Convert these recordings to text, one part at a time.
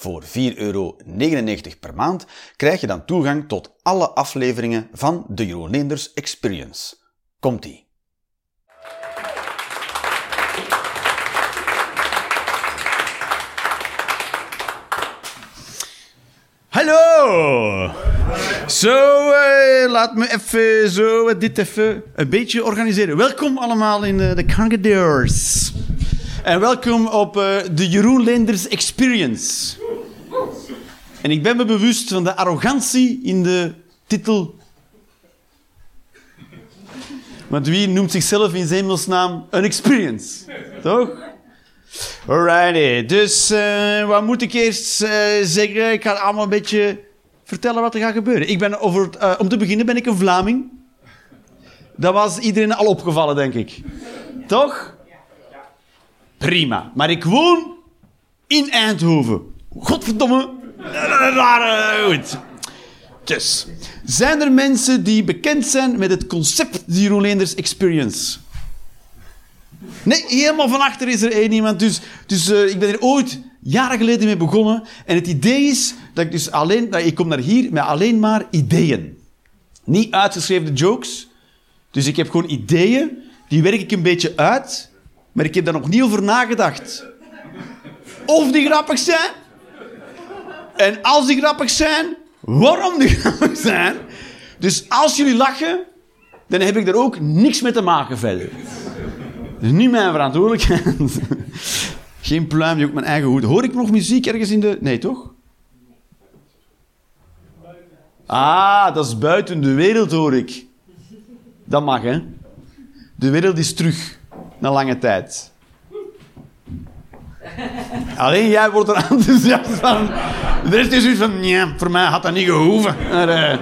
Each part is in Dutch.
Voor 4,99 euro per maand krijg je dan toegang tot alle afleveringen van de Jeroen Leenders Experience. Komt-ie! Hallo! Zo, eh, laat me even zo eh, dit even een beetje organiseren. Welkom allemaal in uh, de Cangadeurs. En welkom op de Jeroen Leenders Experience. En ik ben me bewust van de arrogantie in de titel. Want wie noemt zichzelf in Zemelsnaam een experience? Toch? Alrighty, dus uh, wat moet ik eerst uh, zeggen? Ik ga allemaal een beetje vertellen wat er gaat gebeuren. Ik ben over, uh, om te beginnen ben ik een Vlaming. Dat was iedereen al opgevallen, denk ik. Toch? Prima. Maar ik woon in Eindhoven. Godverdomme. Goed. Dus, zijn er mensen die bekend zijn met het concept de Jeroen Experience? Nee, helemaal van achter is er één iemand. Dus, dus uh, ik ben er ooit jaren geleden mee begonnen. En het idee is dat ik dus alleen... Dat ik kom naar hier met alleen maar ideeën. Niet uitgeschreven jokes. Dus ik heb gewoon ideeën. Die werk ik een beetje uit. Maar ik heb daar nog niet over nagedacht. Of die grappig zijn. En als die grappig zijn, waarom die grappig zijn. Dus als jullie lachen, dan heb ik er ook niks mee te maken verder. Dat is niet mijn verantwoordelijkheid. Geen pluim, ook mijn eigen hoed. Hoor ik nog muziek ergens in de... Nee, toch? Ah, dat is buiten de wereld, hoor ik. Dat mag, hè? De wereld is terug, na lange tijd. Alleen jij wordt er enthousiast van. De rest is zoiets van, ja, voor mij had dat niet gehoeven. Maar, uh...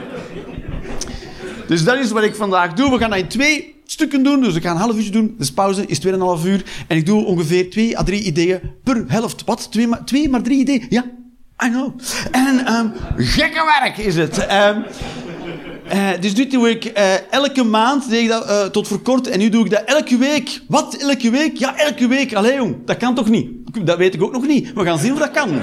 Dus dat is wat ik vandaag doe. We gaan dat in twee stukken doen. Dus ik ga een half uurtje doen. Dus pauze is 2,5 uur. En ik doe ongeveer twee à drie ideeën per helft. Wat? Twee, maar, twee maar drie ideeën? Ja, I know. En um, gekke werk is het. Um, uh, dus dit doe ik uh, elke maand, deed dat uh, tot voor kort, en nu doe ik dat elke week. Wat, elke week? Ja, elke week. Allee, jong, dat kan toch niet? Dat weet ik ook nog niet. We gaan zien of dat kan.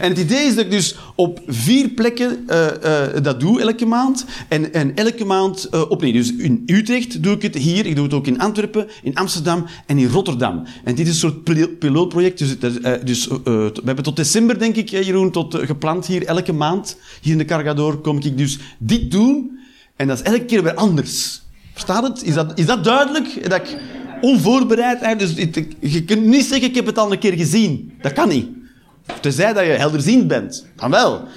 En het idee is dat ik dus op vier plekken uh, uh, dat doe elke maand. En, en elke maand uh, opnieuw. Dus in Utrecht doe ik het hier. Ik doe het ook in Antwerpen, in Amsterdam en in Rotterdam. En dit is een soort pilootproject. Dus, dus we hebben tot december, denk ik, Jeroen, tot, gepland hier elke maand. Hier in de Cargador kom ik dus dit doen. En dat is elke keer weer anders. Verstaat het? Is dat, is dat duidelijk? Dat ik onvoorbereid? Dus je kunt niet zeggen, ik heb het al een keer gezien. Dat kan niet. Tenzij dat je helderziend bent. Dan wel.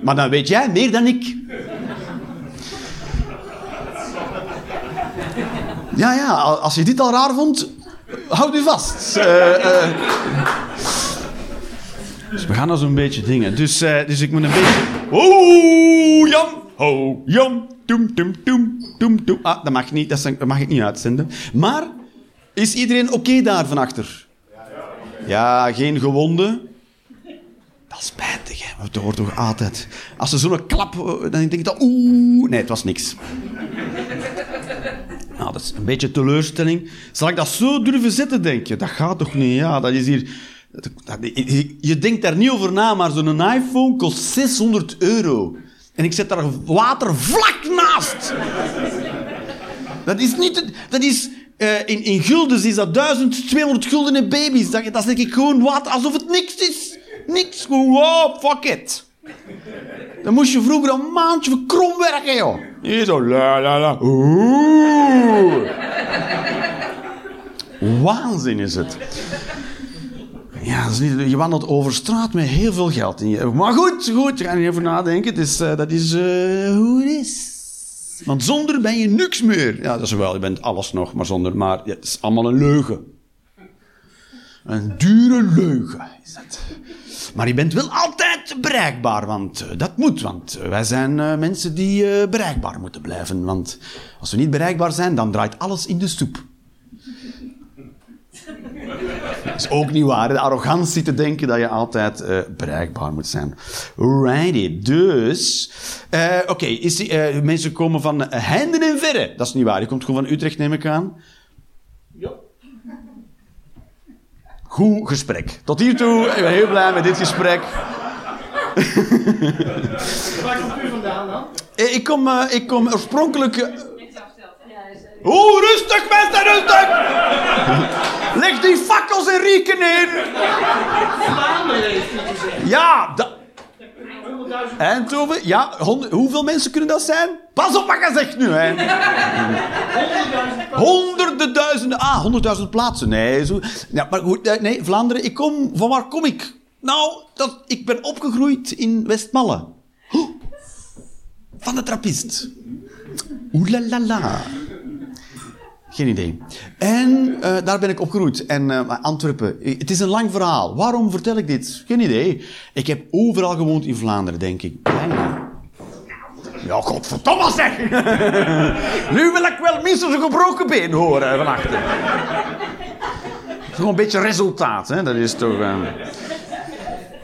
Maar dan weet jij meer dan ik. Ja, ja, als je dit al raar vond, houd u vast. Uh, uh. Dus we gaan al zo'n beetje dingen. Dus, uh, dus ik moet een beetje... Oh, Jan! Ho, Jan! Toem, toem, toem, toem, toem. Ah, dat mag, niet, dat mag ik niet uitzenden. Maar, is iedereen oké okay daar van achter? Ja, geen gewonden. Dat is hè. Dat hoort toch altijd. Als ze zo'n klap... Eh, dan denk ik dat... Oeh... Nee, het was niks. Nou, dat is een beetje teleurstelling. Zal ik dat zo durven zetten, denk je? Dat gaat toch niet? Ja, dat is hier... Je denkt daar niet over na, maar zo'n iPhone kost 600 euro. En ik zet daar water vlak naast. Dat is niet... Dat is... Uh, in, in guldens is dat 1200 gulden in baby's. Dat, dat is denk ik gewoon water alsof het niks is. Niks. Wow, fuck it. Dan moest je vroeger een maandje voor krom werken, joh. Hier zo, la la la. Oeh. Waanzin is het. Ja, is niet, je wandelt over straat met heel veel geld in je. Maar goed, goed, je gaat niet even nadenken. Het is, uh, dat is uh, hoe het is. Want zonder ben je niks meer. Ja, dat is wel, je bent alles nog, maar zonder. Maar ja, het is allemaal een leugen. Een dure leugen is het. Maar je bent wel altijd bereikbaar, want eh, dat moet. Want eh, wij zijn eh, mensen die bereikbaar moeten blijven. Want als we niet bereikbaar zijn, dan draait alles in de stoep. Dat is ook niet waar. De arrogantie te denken dat je altijd bereikbaar moet zijn. Righty. Dus, oké, mensen komen van heinden en verre. Dat is niet waar. Je komt gewoon van Utrecht, neem ik aan. Ja. Goed gesprek. Tot hiertoe, ik ben heel blij met dit gesprek. Waar komt u vandaan dan? Eh, Ik kom, eh, ik kom oorspronkelijk... eh, Oeh, rustig mensen, rustig! Leg die fakkels en rieken neer! Vlaanderen heeft u gezegd. Ja, dat... 100.000 Eindhoven, ja, hoeveel mensen kunnen dat zijn? Pas op wat je zegt nu, hè. 100.000 Honderden duizenden, ah, honderdduizend plaatsen. Nee, zo. Ja, maar goed, eh, nee, Vlaanderen, ik kom, van waar kom ik? Nou, dat, ik ben opgegroeid in Westmalle. Van de trappist. Oeh la la la. Geen idee. En eh, daar ben ik opgegroeid. En eh, Antwerpen. Eh, Het is een lang verhaal. Waarom vertel ik dit? Geen idee. Ik heb overal gewoond in Vlaanderen, denk ik. Ja, godverdomme zeg! nu wil ik wel minstens een gebroken been horen van achter. Gewoon een beetje resultaat, hè? Dat is toch...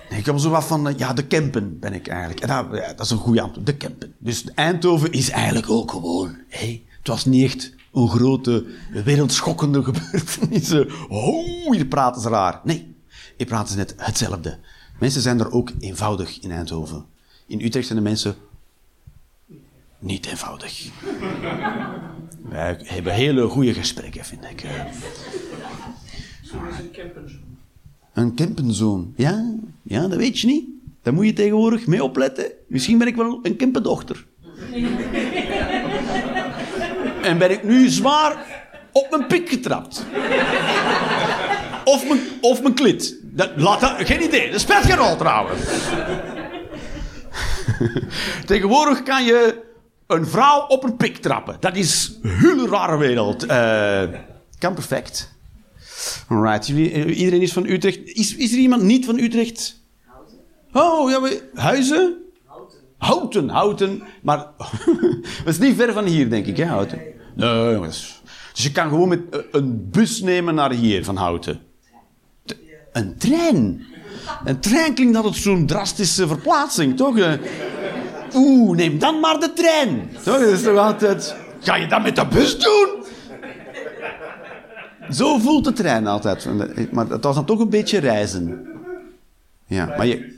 ik kom zo wat van... ja, de Kempen ben ik eigenlijk. En dat, is een goede antwoord. De Kempen. Dus Eindhoven is eigenlijk ook gewoon... Hé, het was niet echt een grote, wereldschokkende gebeurtenis. Oh, hier praten ze raar. Nee, hier praten ze net hetzelfde. Mensen zijn er ook eenvoudig in Eindhoven. In Utrecht zijn de mensen niet eenvoudig. Wij hebben hele goede gesprekken, vind ik. Zo is een camperzoon. Een Kempenzoon. Ja, ja, dat weet je niet. Daar moet je tegenwoordig mee opletten. Misschien ben ik wel een Kempendochter. En ben ik nu zwaar op mijn pik getrapt. Of mijn, of mijn klit. Dat, laat dat, geen idee, dat speelt geen rol trouwens. Tegenwoordig kan je een vrouw op een pik trappen. Dat is een hele rare wereld. Eh, kan perfect. Alright, iedereen is van Utrecht. Is, is er iemand niet van Utrecht? Oh, ja, we, Huizen? Houten. Houten, Maar dat is niet ver van hier, denk ik, hè, Houten? Nee, dat is- dus je kan gewoon met eh, een bus nemen naar hier, van Houten. T- Een trein. Een trein klinkt altijd zo'n drastische verplaatsing, toch? Eh, Oeh, neem dan maar de trein. Toch? Dat is toch altijd... Ga je dat met de bus doen? Zo voelt de trein altijd. Maar het was dan toch een beetje reizen. Ja, maar je...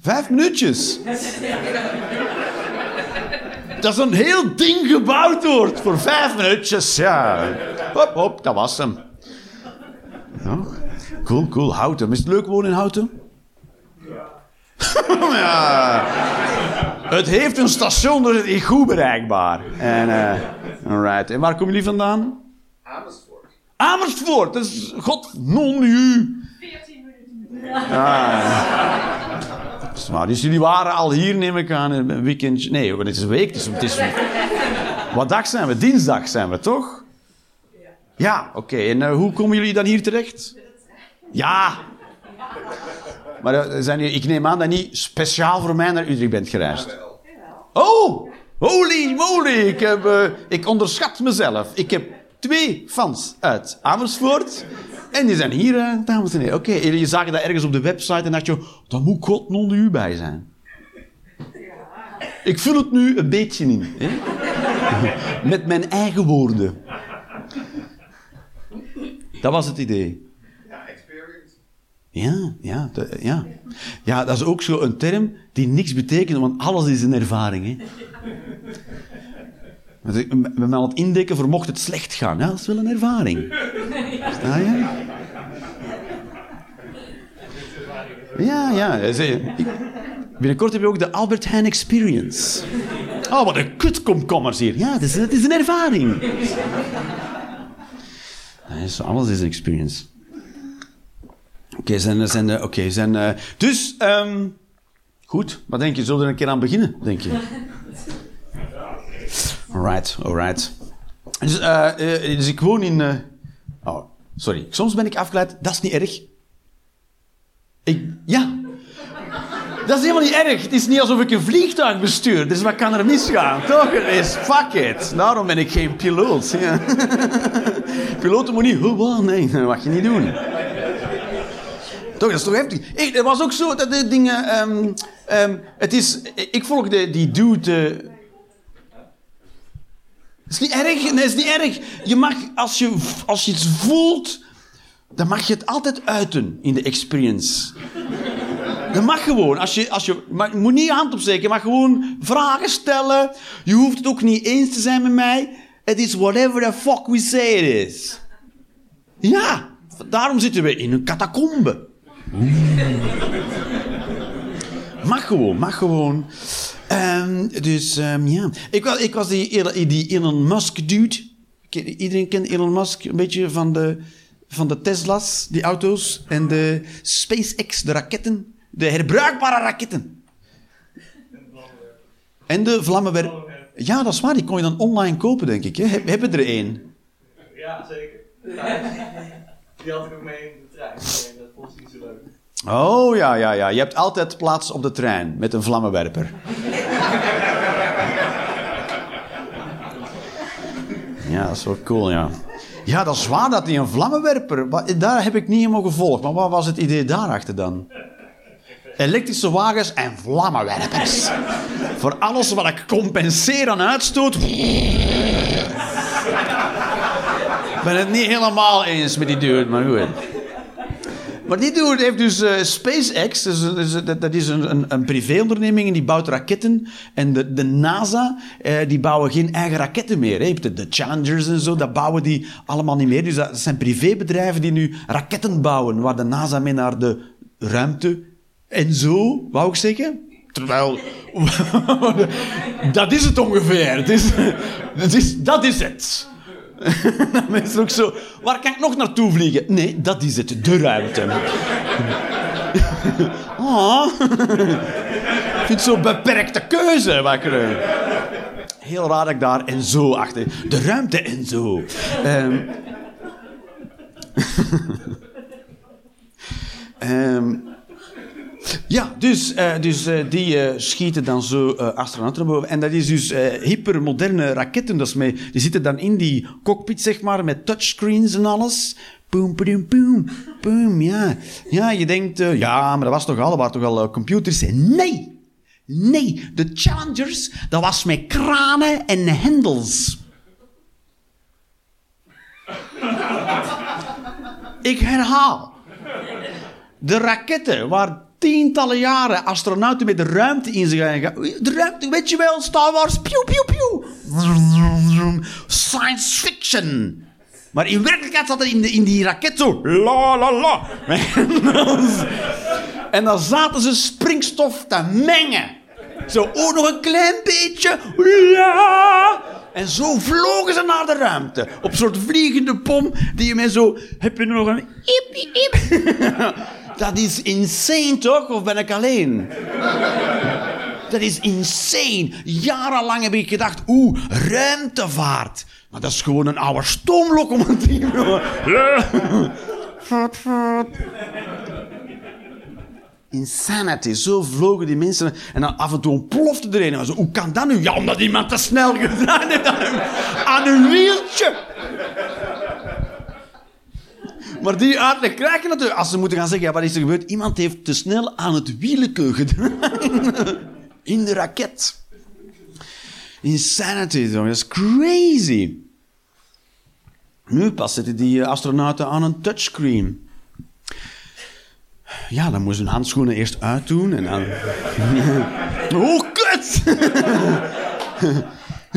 Vijf minuutjes. Dat is een heel ding gebouwd wordt voor vijf minuutjes. Ja. Hop, hop, dat was hem. Ja. Cool, cool. Houten. Is het leuk wonen in Houten? ja. Het heeft een station, dus het is goed bereikbaar. En, eh alright. En waar komen jullie vandaan? Amersfoort. Amersfoort. Dat is, god, non u. 14 minuten. Dat is. Dus jullie waren al hier, neem ik aan, een weekend. Nee, het is een week. Dus het is... Wat dag zijn we? Dinsdag zijn we, toch? Ja, oké. En eh, hoe komen jullie dan hier terecht? Ja. Maar eh, zijn jullie, ik neem aan dat niet speciaal voor mij naar Utrecht bent gereisd. Oh, holy moly. Ik, heb, eh, ik onderschat mezelf. Ik heb twee fans uit Amersfoort. En die zijn hier, eh, dames en heren. Oké, jullie zagen dat ergens op de website en dacht je... Daar moet God non u bij zijn. Ik vul het nu een beetje in. Hè? Met mijn eigen woorden. Dat was het idee. Ja, experience. Ja, ja, ja. Ja, dat is ook zo een term die niks betekent, want alles is een ervaring. Hè. Zijn aan het indekken voor mocht het slecht gaan. Ja, dat is wel een ervaring. Sta je? Ja, ja. Binnenkort heb je ook de Albert Heijn Experience. Oh, wat een kutkomkommers hier. Ja, het is, het is een ervaring. Is, alles is een experience. Oké, zijn, zijn, eh, oké, zijn, eh, dus, ehm, goed. Wat denk je? Zullen we er een keer aan beginnen, denk je? Alright, alright. Dus, eh, dus ik woon in... eh, oh, sorry. Soms ben ik afgeleid. Dat is niet erg. Ja. Dat is helemaal niet erg. Het is niet alsof ik een vliegtuig bestuur. Dus wat kan er misgaan? Toch? Is fuck it. Daarom ben ik geen piloot. Ja. Piloten moeten niet... Oh, nee, dat mag je niet doen. Toch, dat is toch heftig. Ik, het was ook zo dat de dingen... ehm, het is... Ik volgde die dude... is niet erg. Nee, is niet erg. Je mag, als je, als je iets voelt, dan mag je het altijd uiten in de experience. Dat mag gewoon. Als je, als je, maar moet niet je hand opsteken. Je mag gewoon vragen stellen. Je hoeft het ook niet eens te zijn met mij. Het is whatever the fuck we say it is. Ja, daarom zitten we in een catacombe. Mag gewoon, mag gewoon. Ehm, dus ehm, ja, ik was, ik was die, die Elon Musk dude. Iedereen kent Elon Musk een beetje van de, van de Tesla's, die auto's. En de SpaceX, de raketten. De herbruikbare raketten. En de vlammenwerper. Ja, dat is waar. Die kon je dan online kopen, denk ik. Hè? Heb, hebben er één? Ja, zeker. Die had ik ook mee in de trein. Dat vond ik niet zo leuk. Oh ja, ja, ja. Je hebt altijd plaats op de trein met een vlammenwerper. Ja, dat is wel cool, ja. Ja, dat is waar dat hij een vlammenwerper... Daar heb ik niet helemaal gevolgd. Maar wat was het idee daarachter dan? Elektrische wagens en vlammenwerpers. Voor alles wat ik compenseer aan uitstoot... Ik ben het niet helemaal eens met die dude, maar goed. Maar die dude heeft dus eh, SpaceX, dus, dat, dat is een, een, een privéonderneming en die bouwt raketten. En de, de NASA, eh, die bouwen geen eigen raketten meer. Hè. De, de Challengers en zo, dat bouwen die allemaal niet meer. Dus dat, zijn privébedrijven die nu raketten bouwen, waar de NASA mee naar de ruimte en zo, wou ik zeggen. Terwijl, dat is het ongeveer. Het is, is, dat is het. Dan mensen ook zo, waar kan ik nog naartoe vliegen? Nee, dat is het, de ruimte. Ah. Ik vind zo'n beperkte keuze. Ik, eh, Heel raar dat ik daar en zo achter. De ruimte en zo. Ehm. Ehm, ja, dus, eh, dus eh, die eh, schieten dan zo astronauten boven. En dat is dus hypermoderne raketten. Dat is mee, die zitten dan in die cockpit, zeg maar, met touchscreens en alles. Boom, boom, boom, boom, ja. Ja, je denkt, ja, maar dat was toch al, waren toch al computers? Nee, nee, de Challengers, dat was met kranen en hendels. Ik herhaal. De raketten waar tientallen jaren astronauten met de ruimte in zijn gaan. De ruimte, weet je wel, Star Wars, piu, piu, piu. Science fiction. Maar in werkelijkheid zat er in, in die raket zo, la la la. En dan zaten ze springstof te mengen. Zo, oh, nog een klein beetje. En zo vlogen ze naar de ruimte. Op een soort vliegende pom die je met zo... Heb je nog een... Iep, iep. Dat is insane, toch? Of ben ik alleen? Dat is insane. Jarenlang heb ik gedacht, oeh, ruimtevaart. Maar dat is gewoon een oude stoomlocomotief. Insanity. Zo vlogen die mensen. En dan af en toe ontplofte er een. En zo, hoe kan dat nu? Ja, omdat iemand te snel gedaan heeft aan een wieltje. Maar die uitleg krijg je natuurlijk. Als ze moeten gaan zeggen, wat is er gebeurd? Iemand heeft te snel aan het wielke gedraaid. In de raket. Insanity? Dat is crazy. Nu pas zitten die eh, astronauten aan een touchscreen. Ja, dan moesten hun handschoenen eerst uitdoen en dan... oh, kut!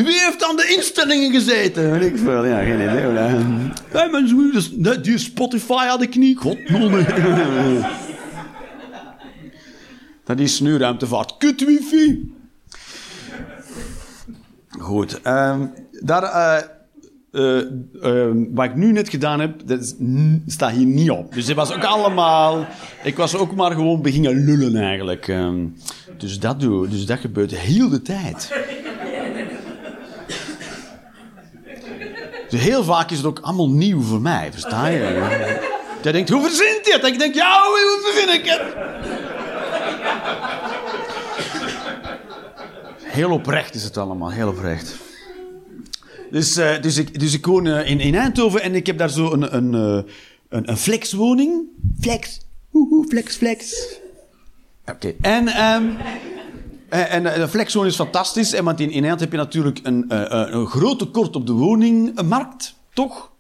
Wie heeft aan de instellingen gezeten? Weet ik veel, ja, geen idee. hoor. Hey, mensen, dus- nee, die Spotify had ik niet. God, Dat is nu ruimtevaart. Kut wifi. Goed. ehm, daar, eh, eh, eh, wat ik nu net gedaan heb, dat staat hier niet op. Dus het was ook allemaal... Ik was ook maar gewoon beginnen lullen eigenlijk. ehm. dus, dat doe, dus dat gebeurt heel de tijd. Dus heel vaak is het ook allemaal nieuw voor mij, versta je? Jij denkt, hoe verzint hij het? Ik denk, ja, hoe verzin ik het? Heel oprecht is het allemaal, heel oprecht. Dus, eh, dus, ik, dus ik woon eh, in, in Eindhoven en ik heb daar zo een, een, eh, een, een flexwoning. Flex. Woehoe, flex, flex. Oké. En, ehm en, en de flexwoning is fantastisch. Want in, Nederland heb je natuurlijk een, eh, eh, een groot tekort op de woningmarkt, toch?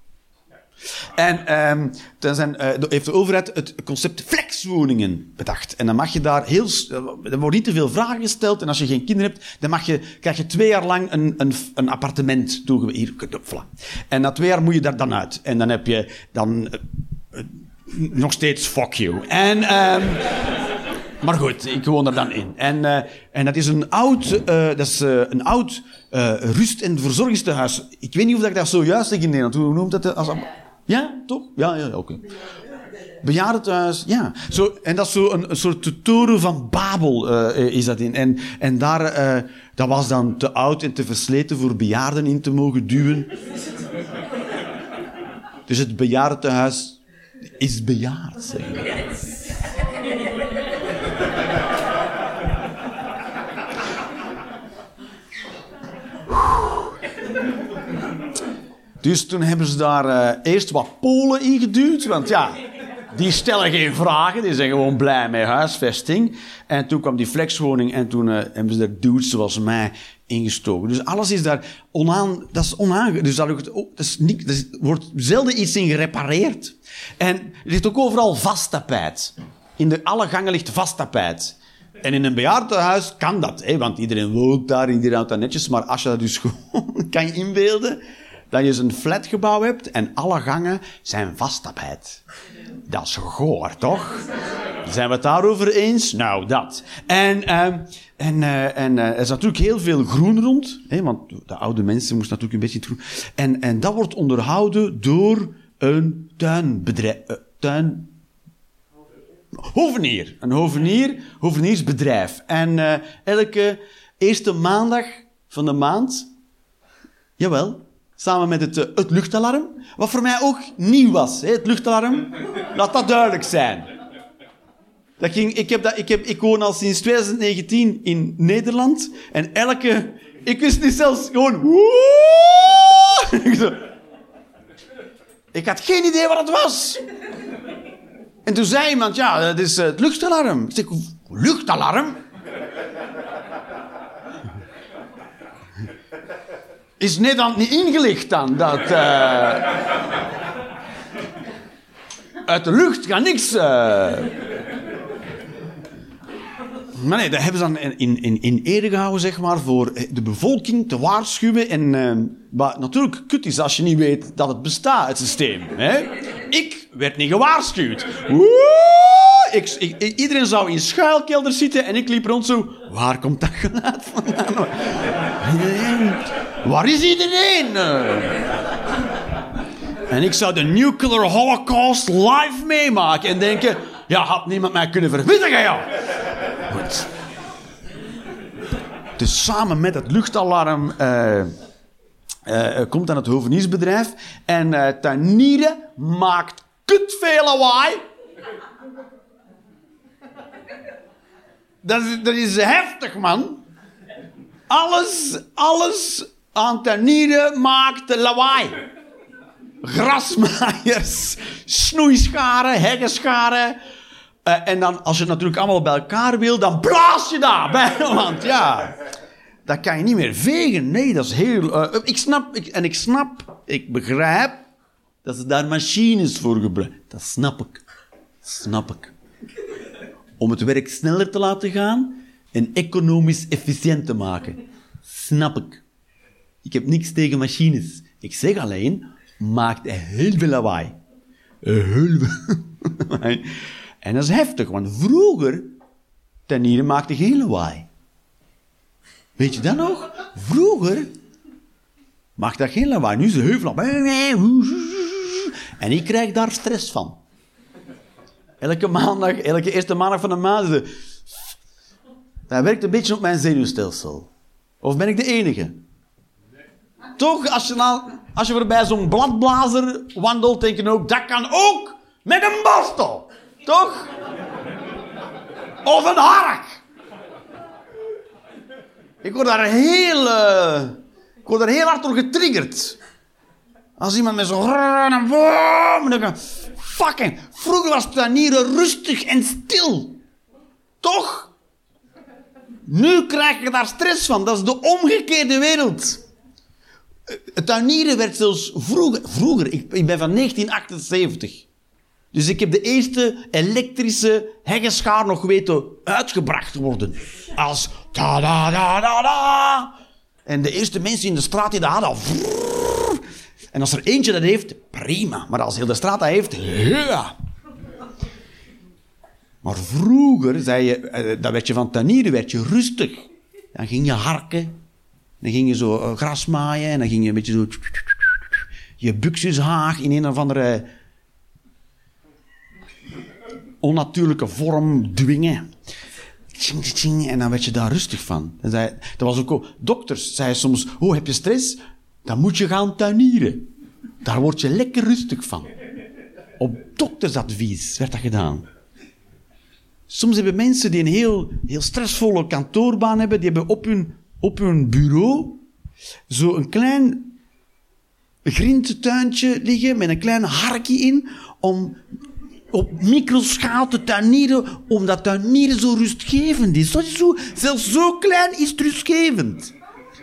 En ehm, dan zijn, eh, heeft de overheid het concept flexwoningen bedacht. En dan mag je daar heel... Er wordt niet te veel vragen gesteld. En als je geen kinderen hebt, dan mag je, krijg je twee jaar lang een, een, een appartement. Hier. En na twee jaar moet je daar dan uit. En dan heb je dan... eh, eh, nog steeds fuck you. En... ehm, maar goed, ik woon er dan in. En, eh, en dat is een oud, eh, dat is, eh, een oud rust- en verzorgingstehuis. Ik weet niet of ik dat zojuist zeg in Nederland. Hoe noemt dat? Als, ja, toch? Ja, ja oké. Bejaardentehuis, ja. Zo, en dat is zo een, een soort toren van Babel is dat in. En, en daar, dat was dan te oud en te versleten voor bejaarden in te mogen duwen. Dus het bejaardentehuis is bejaard, zeg maar. Dus toen hebben ze daar eh, eerst wat Polen in geduwd. Want ja, die stellen geen vragen. Die zijn gewoon blij met huisvesting. En toen kwam die flexwoning en toen eh, hebben ze daar dudes zoals mij ingestoken. Dus alles is daar onaan... Dat is onaange... Dus dat is wordt zelden iets in gerepareerd. En er ligt ook overal vast tapijt. In de, alle gangen ligt vast tapijt. En in een bejaardenhuis kan dat, hè, want iedereen woont daar, iedereen houdt dat netjes. Maar als je dat dus gewoon kan inbeelden, dat je zo'n flatgebouw hebt en alle gangen zijn vasttapijt. Dat is goor, toch? Zijn we het daarover eens? Nou, dat. En, ehm, en, eh, en eh, er is natuurlijk heel veel groen rond, hè, want de oude mensen moesten natuurlijk een beetje groen. En, en dat wordt onderhouden door een tuinbedrijf. eh, tuin, Hovenier. Een hovenier, hoveniersbedrijf. En elke eerste maandag van de maand, jawel, samen met het, eh, het luchtalarm, wat voor mij ook nieuw was, hè, het luchtalarm, laat dat duidelijk zijn. Dat ging, ik, heb dat, ik, heb, ik woon al sinds 2019 in Nederland en elke... Ik wist niet zelfs gewoon... Ik had geen idee wat het was. En toen zei iemand, ja, dat is eh, het luchtalarm. Ik luchtalarm? Is Nederland niet ingelicht dan? Dat, eh, uit de lucht gaat niks... eh. Maar nee, dat hebben ze dan in, in, in ere gehouden, zeg maar, voor de bevolking te waarschuwen. En eh, wat natuurlijk kut is als je niet weet dat het bestaat, het systeem. Hè? Ik werd niet gewaarschuwd. Ik, iedereen zou in schuilkelders zitten en ik liep rond zo... Waar komt dat geluid vandaan? Waar is iedereen? Eh. En ik zou de nuclear holocaust live meemaken en denken... Ja, had niemand mij kunnen verwittigen, ja. Dus samen met het luchtalarm eh, eh, komt dan het hoveniersbedrijf. En eh tuinieren maakt kut veel lawaai. Dat is, dat is heftig, man. Alles, alles aan tuinieren maakt lawaai. Grasmaaiers, snoeischaren, heggenscharen. Eh, en dan, als je het natuurlijk allemaal bij elkaar wil, dan blaas je daar. bij- Want ja, dat kan je niet meer vegen. Nee, dat is heel... eh, ik snap, en ik snap, ik begrijp dat ze daar machines voor gebruiken. Dat snap ik. Snap ik. Om het werk sneller te laten gaan en economisch efficiënt te maken. Snap ik. Ik heb niks tegen machines. Ik zeg alleen, maakt heel veel lawaai. Heel veel lawaai. En dat is heftig, want vroeger, ten maakte geen lawaai. Weet je dat nog? Vroeger maakte dat geen lawaai. Nu is de heuvel op. En ik krijg daar stress van. Elke maandag, elke eerste maandag van de maand. Dat werkt een beetje op mijn zenuwstelsel. Of ben ik de enige? Toch, als je, nou, als je voorbij zo'n bladblazer wandelt, denk je ook, dat kan ook met een borstel. Toch? Of een hark. Ik word daar heel, eh, ik word heel hard door getriggerd. Als iemand met zo'n fucking. Vroeger was tuinieren rustig en stil. Toch? Nu krijg je daar stress van. Dat is de omgekeerde wereld. Het tuinieren werd zelfs vroeger. Vroeger, ik, ik ben van 1978. Dus ik heb de eerste elektrische heggenschaar nog weten uitgebracht worden. Als ta da da da da. En de eerste mensen in de straat die dat hadden. En als er eentje dat heeft, prima. Maar als heel de straat dat heeft, ja. Maar vroeger, zei je, eh, dan werd je van tuinieren werd je rustig. Dan ging je harken. Dan ging je zo eh, gras maaien. En dan ging je een beetje zo... Je buxushaag in een of andere onnatuurlijke vorm dwingen. Tjing, tjing, en dan werd je daar rustig van. En zei, dat was ook, ook- dokters zeiden soms, oh, heb je stress? Dan moet je gaan tuinieren. Daar word je lekker rustig van. Op doktersadvies werd dat gedaan. Soms hebben mensen die een heel, heel stressvolle kantoorbaan hebben, die hebben op hun, op hun bureau zo een klein grintetuintje liggen met een klein harkje in om op microschaal te tuinieren, omdat tuinieren zo rustgevend is. Dat zo, zelfs zo klein is het rustgevend.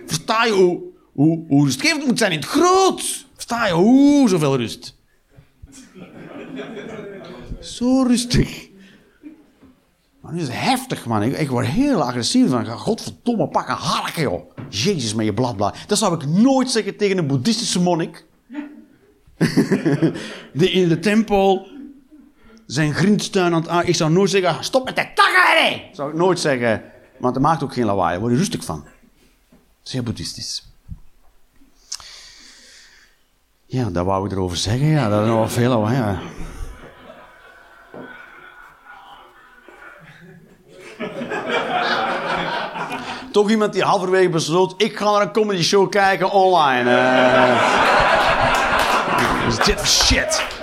Versta je hoe, hoe, hoe rustgevend moet zijn in het groot? Versta je hoe zoveel rust? Zo rustig. Maar nu is het heftig, man. Ik, word heel agressief van. Godverdomme, pak een hark, joh. Jezus met je bladblad. Dat zou ik nooit zeggen tegen een boeddhistische monnik. Die in de tempel zijn grindstuin aan het aan... Ik zou nooit zeggen, stop met de takken! Zou ik nooit zeggen. Want dat maakt ook geen lawaai. Word je rustig van. Heel boeddhistisch. Ja, dat wou ik erover zeggen. Ja, dat is wel veel lawaai. Toch iemand die halverwege besloot, ik ga naar een comedy show kijken online. voor shit?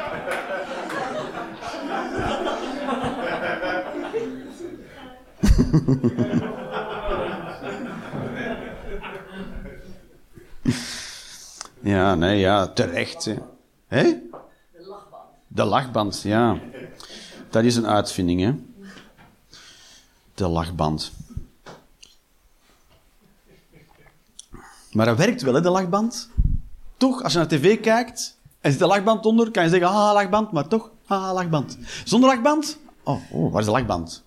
Ja, nee, ja, terecht. Hè? De lachband. De lachband, ja. Dat is een uitvinding, hè? De lachband. Maar dat werkt wel, hè, de lachband? Toch, als je naar tv kijkt en zit de lachband onder, kan je zeggen, ah, lachband, maar toch, ah, lachband. Zonder lachband? Oh, oh waar is de lachband?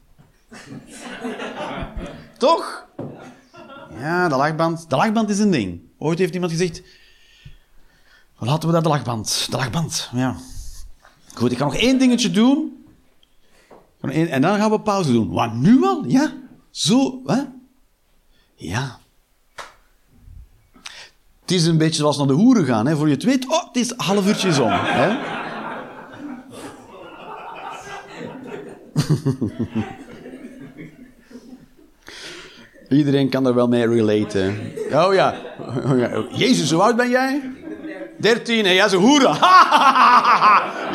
toch? Ja, de lachband. De lachband is een ding. Ooit heeft iemand gezegd, laten we dat de lachband. De lachband, ja. Goed, ik ga nog één dingetje doen. En dan gaan we pauze doen. Wat, nu al? Ja? Zo, hè? Ja. Het is een beetje zoals naar de hoeren gaan, hè. Voor je het weet, oh, het is half uurtjes om, hè. Iedereen kan er wel mee relaten. Oh ja. Oh ja. Jezus, hoe oud ben jij? 13 en is een hoeren.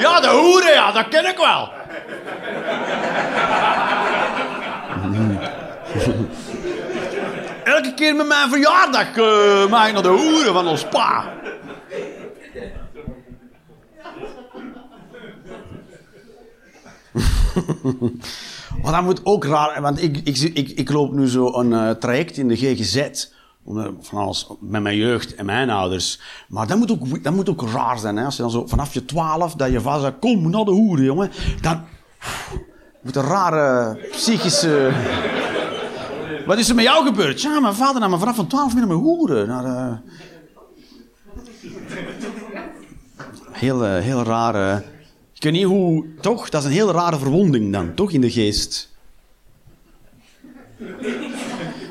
ja, de hoeren, ja, dat ken ik wel. Elke keer met mijn verjaardag eh mag ik naar de hoeren van ons pa. Maar dat moet ook raar, want ik, ik, ik, ik loop nu zo een eh, traject in de GGZ. Van alles met mijn jeugd en mijn ouders. Maar dat moet ook, dat moet ook raar zijn. Hè? Als je dan zo vanaf je twaalf, dat je vader zegt, kom naar de hoeren, jongen. Dan moet een rare psychische... Wat is er met jou gebeurd? Ja, mijn vader nam me vanaf van twaalf naar mijn hoeren. Naar, eh, Heel, eh, heel rare... Ik weet niet hoe... Toch? Dat is een heel rare verwonding dan, toch? In de geest.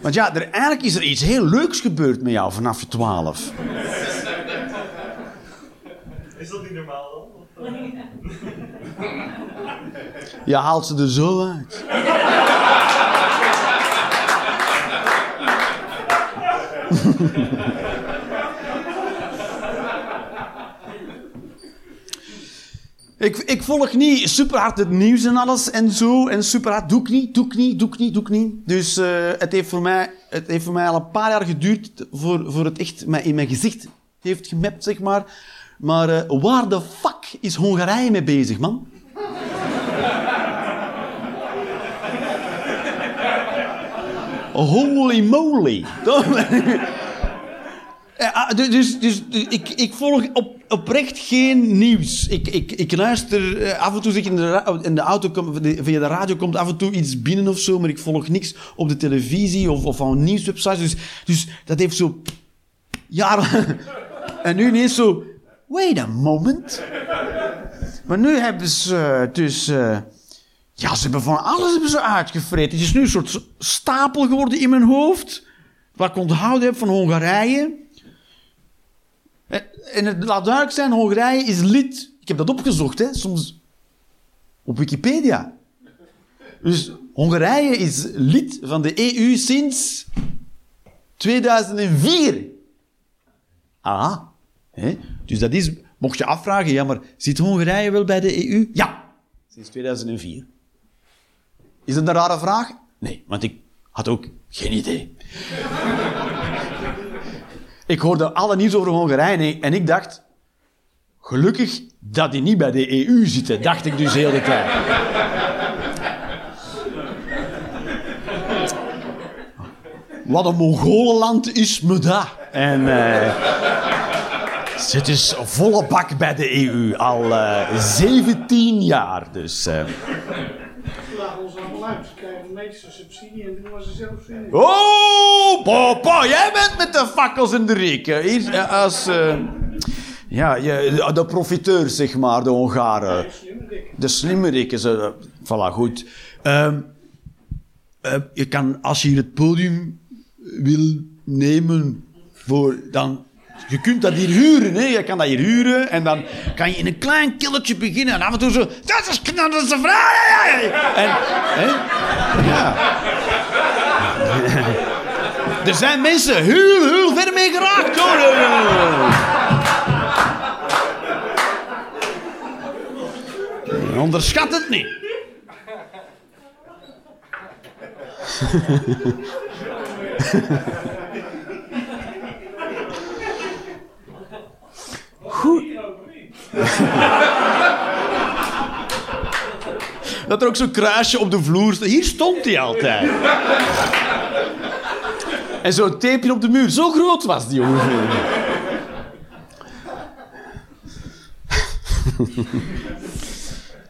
Want ja, er, eigenlijk is er iets heel leuks gebeurd met jou vanaf je twaalf. Is dat niet normaal dan? Je haalt ze er zo uit. Ik, ik volg niet super hard het nieuws en alles en zo. En super hard doe ik niet, doe ik niet, doe ik niet, doe ik niet. Dus eh, het, heeft voor mij, het heeft voor mij al een paar jaar geduurd voor, voor het echt in mijn gezicht heeft gemapt, zeg maar. Maar eh, waar de fuck is Hongarije mee bezig, man? Holy moly. Ja, ah, du- dus, dus, dus ik, ik volg op, oprecht geen nieuws. Ik, ik, ik luister eh, af en toe zeg in de, in de auto, kom- via de radio komt af en toe iets binnen of zo, maar ik volg niks op de televisie of, of aan nieuwswebsites. Dus, dus dat heeft zo jaren. En nu ineens zo, wait a moment. Maar nu hebben ze eh, dus. eh, ja, ze hebben van alles hebben ze uitgevreten. Het is nu een soort stapel geworden in mijn hoofd. Wat ik onthouden heb van Hongarije. En- En het laat duidelijk zijn, Hongarije is lid. Ik heb dat opgezocht, hè, soms op Wikipedia. Dus Hongarije is lid van de EU sinds 2004. Ah, hè? dus dat is, mocht je afvragen, ja, maar zit Hongarije wel bij de EU? Ja, sinds 2004. Is dat een rare vraag? Nee, want ik had ook geen idee. Ik hoorde alle nieuws over Hongarije en ik, dacht... Gelukkig dat die niet bij de EU zitten, dacht ik dus de hele tijd. Wat een Mongolenland is me dat. En... eh het is volle bak bij de EU, al eh 17 jaar. Dus, eh. Ze lachen ons allemaal uit. Ze de meeste subsidie en doen wat ze zelf vinden. Oh, papa, jij bent met de fakkels in de reken. Hier, eh, als, eh, ja, je, de profiteurs, zeg maar, de Hongaren. De slimmerikken, ze, voilà, goed. Ehm, eh, je kan, als je hier het podium wil nemen, voor, dan... Je kunt dat hier huren, hè. Je kan dat hier huren en dan kan je in een klein killetje beginnen en af en toe zo... Dat is knap, dat is een vraag! En, hè? Ja. Er zijn mensen heel, heel ver mee geraakt, hoor. Onderschat het niet. Dat er ook zo'n kruisje op de vloer. Hier stond hij altijd. En zo'n tapeje op de muur. Zo groot was die ongeveer.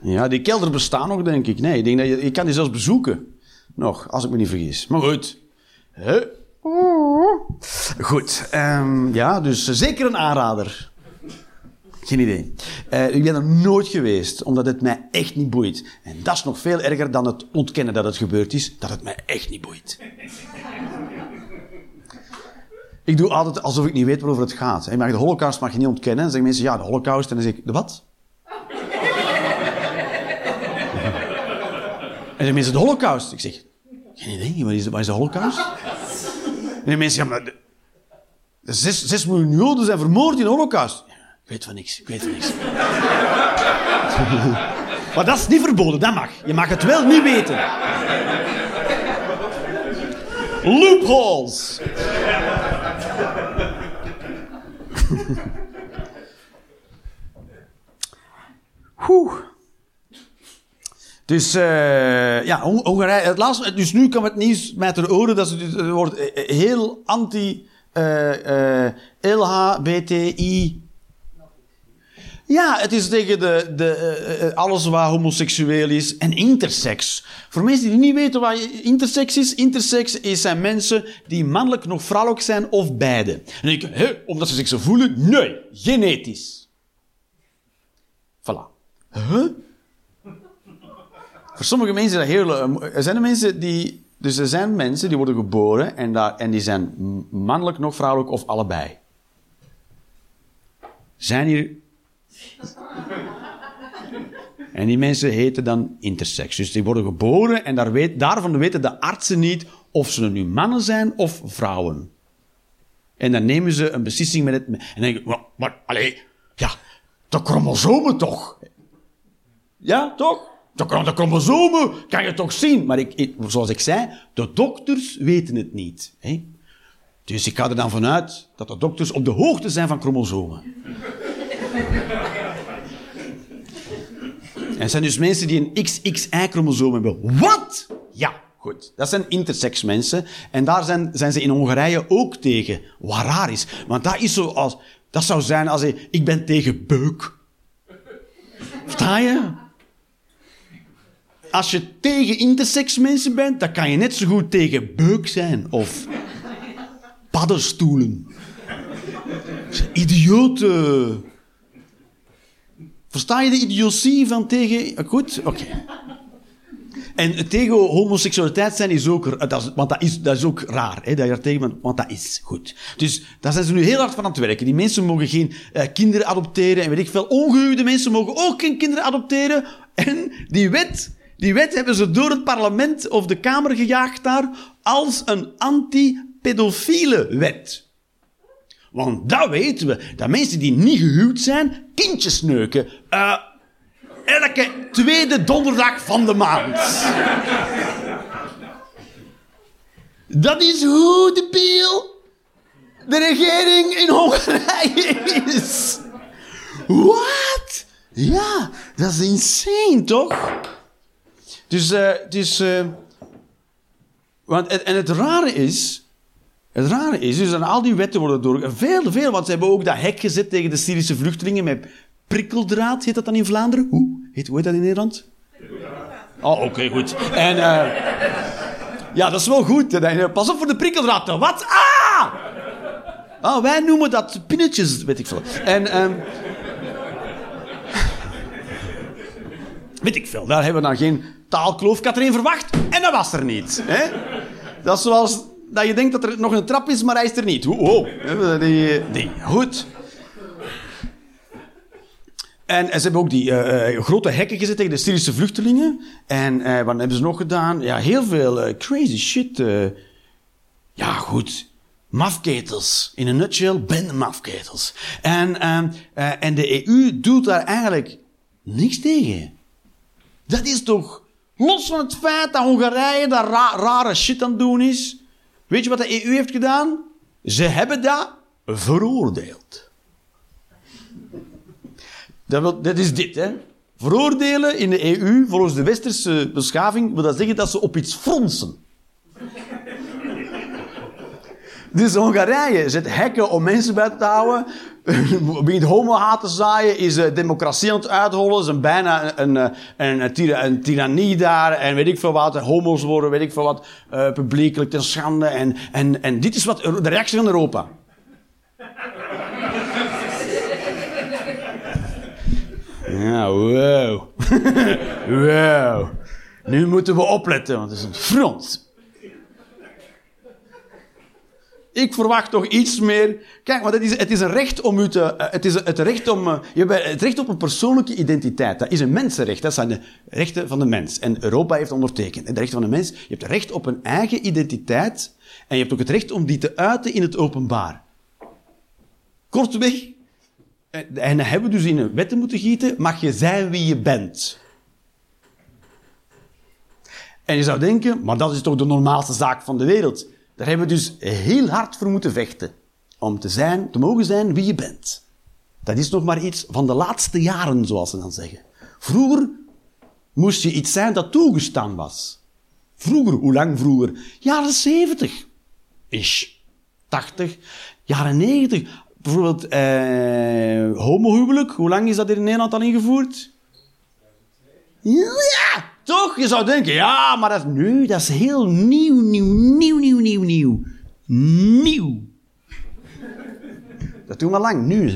Ja, die kelder bestaat nog, denk ik. Nee, ik denk dat je, je kan die zelfs bezoeken. Nog, als ik me niet vergis. Maar goed. Hè? Goed. ehm, ja, dus zeker een aanrader. Geen idee. Eh, ik ben er nooit geweest, omdat het mij echt niet boeit. En dat is nog veel erger dan het ontkennen dat het gebeurd is, dat het mij echt niet boeit. ik doe altijd alsof ik niet weet waarover het gaat. Maar de holocaust mag je niet ontkennen. Dan zeggen mensen, ja, de holocaust. En dan zeg ik, de wat? En dan mensen, de holocaust. Ik zeg, geen idee, wat is de, holocaust? En dan mensen, ja, maar... de- zes miljoen Joden zijn vermoord in de holocaust. Ik weet van niks, ik weet van niks. maar dat is niet verboden, dat mag. Je mag het wel niet weten. Loopholes. Oeh. Dus eh, ja, Hong- Hongarije. Het laatste, dus nu kwam het nieuws met de oren dat ze er wordt eh, heel eh, eh, LHBTI. Ja, het is tegen de, de, eh, eh, alles wat homoseksueel is en intersex. Voor mensen die niet weten wat intersex is, intersex is zijn mensen die mannelijk nog vrouwelijk zijn of beide. En ik, hè, omdat ze zich zo voelen? Nee, genetisch. Voilà. Huh? Voor sommige mensen is dat heel... eh, Er zijn mensen die... Dus er zijn mensen die worden geboren en, daar, en die zijn mannelijk nog vrouwelijk of allebei. Zijn hier... En die mensen heten dan intersex. Dus die worden geboren en daar weet, daarvan weten de artsen niet of ze nu mannen zijn of vrouwen. En dan nemen ze een beslissing met het... En dan denk ik, maar, allee, ja, de chromosomen toch? Ja, toch? De, chrom- de chromosomen kan je toch zien? Maar ik- zoals ik zei, de dokters weten het niet. Hè? Dus ik ga er dan vanuit dat de dokters op de hoogte zijn van chromosomen. Het zijn dus mensen die een XXY-chromosoom hebben. Wat? Ja, goed. Dat zijn intersex mensen. En daar zijn, zijn ze in Hongarije ook tegen. Wat is. Want dat is zo als... Dat zou zijn als. Ik ben tegen beuk. Versta je? Als je tegen intersex mensen bent, dan kan je net zo goed tegen beuk zijn. Of paddenstoelen. Idioten. Versta je de idiotie van tegen... Goed? Oké. En tegen homoseksualiteit zijn is ook... Dat is, want dat is, dat is ook raar, hè, dat je daar tegen bent, want dat is goed. Dus daar zijn ze nu heel hard van aan het werken. Die mensen mogen geen eh, kinderen adopteren en weet ik veel. Ongehuwde mensen mogen ook geen kinderen adopteren. En die wet, die wet hebben ze door het parlement of de Kamer gejaagd daar als een anti-pedofiele wet. Want dat weten we, dat mensen die niet gehuwd zijn, kindjes neuken. Eh, elke tweede donderdag van de maand. Dat is hoe de biel de regering in Hongarije is. Wat? Ja, dat is insane, toch? Dus, eh, dus eh, want, en, en het rare is, het rare is dus dat al die wetten worden door... Veel, veel, want ze hebben ook dat hek gezet tegen de Syrische vluchtelingen met prikkeldraad. Heet dat dan in Vlaanderen? Hoe? Heet, hoe dat in Nederland? Oh, oké, goed. En... eh, ja, dat is wel goed. Pas op voor de prikkeldraad. Wat? Ah! Ah, wij noemen dat pinnetjes, weet ik veel. En... ehm, weet ik veel. Daar hebben we dan geen taalkloof. Ik er verwacht en dat was er niet. Hè? Dat is zoals dat je denkt dat er nog een trap is, maar hij is er niet. Hoe- Oh, die, die, goed. En, en ze hebben ook die eh, eh, grote hekken gezet tegen de Syrische vluchtelingen. En eh, wat hebben ze nog gedaan? Ja, heel veel eh, crazy shit. eh. ja, goed. Mafketels. In een nutshell, bende mafketels. En, ehm, eh, en de EU doet daar eigenlijk niks tegen. Dat is toch... Los van het feit dat Hongarije daar ra- rare shit aan het doen is. Weet je wat de EU heeft gedaan? Ze hebben dat veroordeeld. Dat, wil, dat is dit, hè. Veroordelen in de EU, volgens de westerse beschaving, wil dat zeggen dat ze op iets fronsen. Dus Hongarije zet hekken om mensen buiten te houden. Begint homohaat te zaaien. Is eh, democratie aan het uithollen. Is een bijna een, een, een, een, tirannie daar. En weet ik veel wat. Homo's worden, weet ik veel wat. eh, publiekelijk ten schande. En, en, en dit is wat, de reactie van Europa. Ja, wow. wow. Nu moeten we opletten, want het is een front. Ik verwacht toch iets meer. Kijk, want het is, het is een recht om u te. eh, Het is het recht om. eh, Je hebt het recht op een persoonlijke identiteit. Dat is een mensenrecht. Dat zijn de rechten van de mens. En Europa heeft ondertekend. En de rechten van de mens. Je hebt het recht op een eigen identiteit. En je hebt ook het recht om die te uiten in het openbaar. Kortweg. eh, En dan hebben we dus in een wetten moeten gieten. Mag je zijn wie je bent. En je zou denken, maar dat is toch de normaalste zaak van de wereld. Daar hebben we dus heel hard voor moeten vechten. Om te zijn, te mogen zijn wie je bent. Dat is nog maar iets van de laatste jaren, zoals ze dan zeggen. Vroeger moest je iets zijn dat toegestaan was. Vroeger, hoe lang vroeger? Jaren 70. Ish. 80. Jaren 90. Bijvoorbeeld eh, homohuwelijk. Hoe lang is dat in Nederland al ingevoerd? Ja, toch? Je zou denken, ja, maar dat, nu, dat is heel nieuw, nieuw, nieuw, nieuw, nieuw, nieuw. Nieuw. Dat doen we lang. Nu is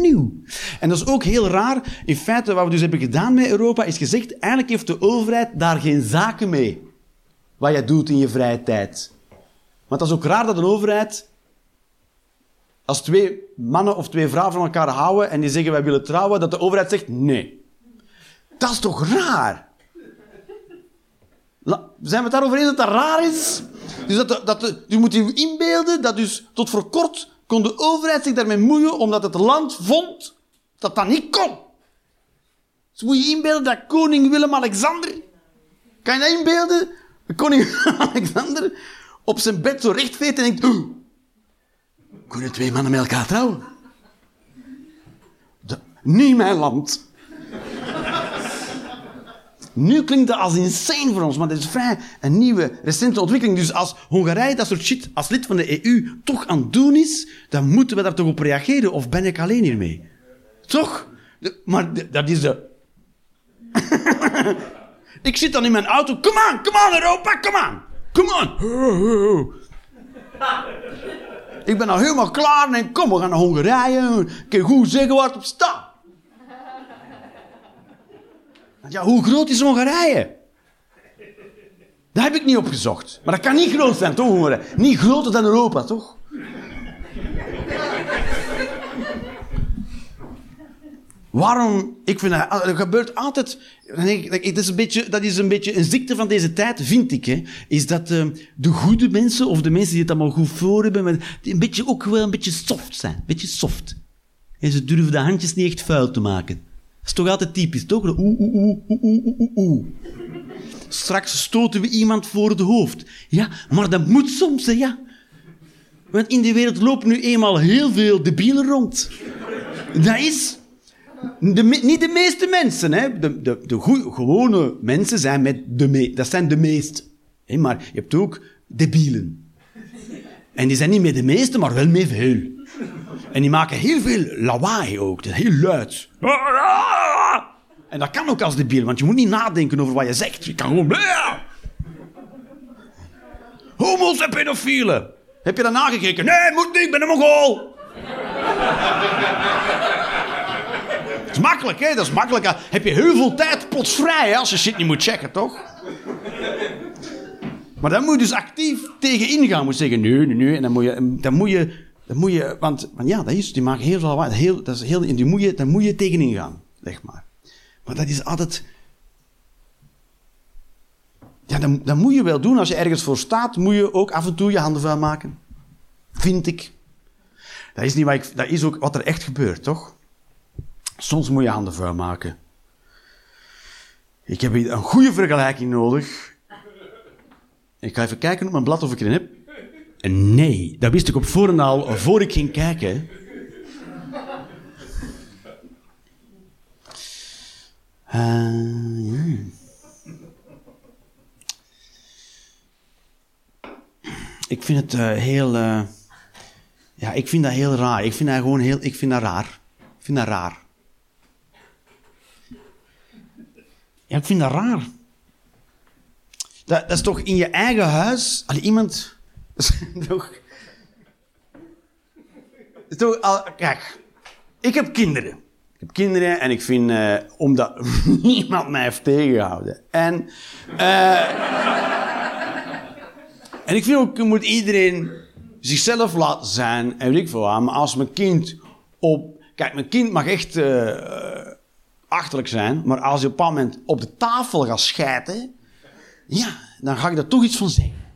nieuw. En dat is ook heel raar. In feite, wat we dus hebben gedaan met Europa, is gezegd, eigenlijk heeft de overheid daar geen zaken mee. Wat je doet in je vrije tijd. Want dat is ook raar dat een overheid, als twee mannen of twee vrouwen van elkaar houden en die zeggen wij willen trouwen, dat de overheid zegt nee. Dat is toch raar? Zijn we het daarover eens dat dat raar is? Dus dat, dat je moet je inbeelden dat dus tot voor kort kon de overheid zich daarmee moeien omdat het land vond dat dat niet kon. Dus moet je inbeelden dat koning Willem-Alexander... Kan je dat inbeelden? Koning Willem-Alexander op zijn bed zo recht en denkt... "Oeh, kunnen twee mannen met elkaar trouwen? Niet mijn land. Nu klinkt dat als insane voor ons, maar dat is vrij een nieuwe, recente ontwikkeling. Dus als Hongarije dat soort shit als lid van de EU toch aan het doen is, dan moeten we daar toch op reageren. Of ben ik alleen hiermee? Toch? Maar dat is de... ik zit dan in mijn auto. Come on, come on Europa, come on. Come on. Ik ben al helemaal klaar en kom, we gaan naar Hongarije. Ik kan goed zeggen waar het op staat. Want Ja, hoe groot is Hongarije? Dat heb ik niet opgezocht. Maar dat kan niet groot zijn, toch, Hongarije? Niet groter dan Europa, toch? Waarom? Ik vind dat, gebeurt altijd. dat, is een beetje, dat is een beetje een ziekte van deze tijd, vind ik. Hè, is dat eh, de goede mensen, of de mensen die het allemaal goed voor hebben, een beetje, ook wel een beetje soft zijn. Een beetje soft. En ze durven de handjes niet echt vuil te maken. Is toch altijd typisch, toch? Oeh, oeh, oeh, oeh, oeh, oeh, oeh. Straks stoten we iemand voor het hoofd. Ja, maar dat moet soms, hè, ja. Want in de wereld lopen nu eenmaal heel veel debielen rond. Dat is... De, niet de meeste mensen, hè. De, de, de gewone mensen zijn met de me, dat zijn de meeste. Maar je hebt ook debielen. En die zijn niet met de meeste, maar wel met veel. En die maken heel veel lawaai ook, dat is heel luid. En dat kan ook als debiel, want je moet niet nadenken over wat je zegt. Je kan gewoon... Homo's en pedofielen. Heb je dat nagekeken? Nee, moet niet, ik ben een mongool. Dat is makkelijk, hè? Dat is makkelijk. Heb je heel veel tijd potsvrij hè, als je shit niet moet checken, toch? Maar dan moet je dus actief tegen ingaan. Moet zeggen, nee, nee, nee. En dan moet je... Dan moet je, dan moet je want, want ja, dat is, die maken heel veel lawaai. Heel, dat is heel, die moet je, daar moet je tegen ingaan, zeg maar. Maar dat is altijd... Ja, dat moet je wel doen. Als je ergens voor staat, moet je ook af en toe je handen vuil maken. Vind ik. Dat is, niet wat ik, dat is ook wat er echt gebeurt, toch? Soms moet je handen vuil maken. Ik heb hier een goede vergelijking nodig. Ik ga even kijken op mijn blad of ik erin heb. Nee, dat wist ik op voorhand al, voor ik ging kijken. Eh. Ik vind het eh, heel... eh, ja, ik vind dat heel raar. Ik vind dat gewoon heel... Ik vind dat raar. Ik vind dat raar. Ja, ik vind dat raar. Dat, dat is toch in je eigen huis... Iemand... Toch... kijk, ik heb kinderen. Ik heb kinderen en ik vind... eh, omdat niemand mij heeft tegengehouden. En... eh, en ik vind ook, moet iedereen zichzelf laten zijn. En weet ik veel. Maar als mijn kind op... Kijk, mijn kind mag echt eh, achterlijk zijn. Maar als hij op een moment op de tafel gaat schijten... Ja, dan ga ik daar toch iets van zeggen.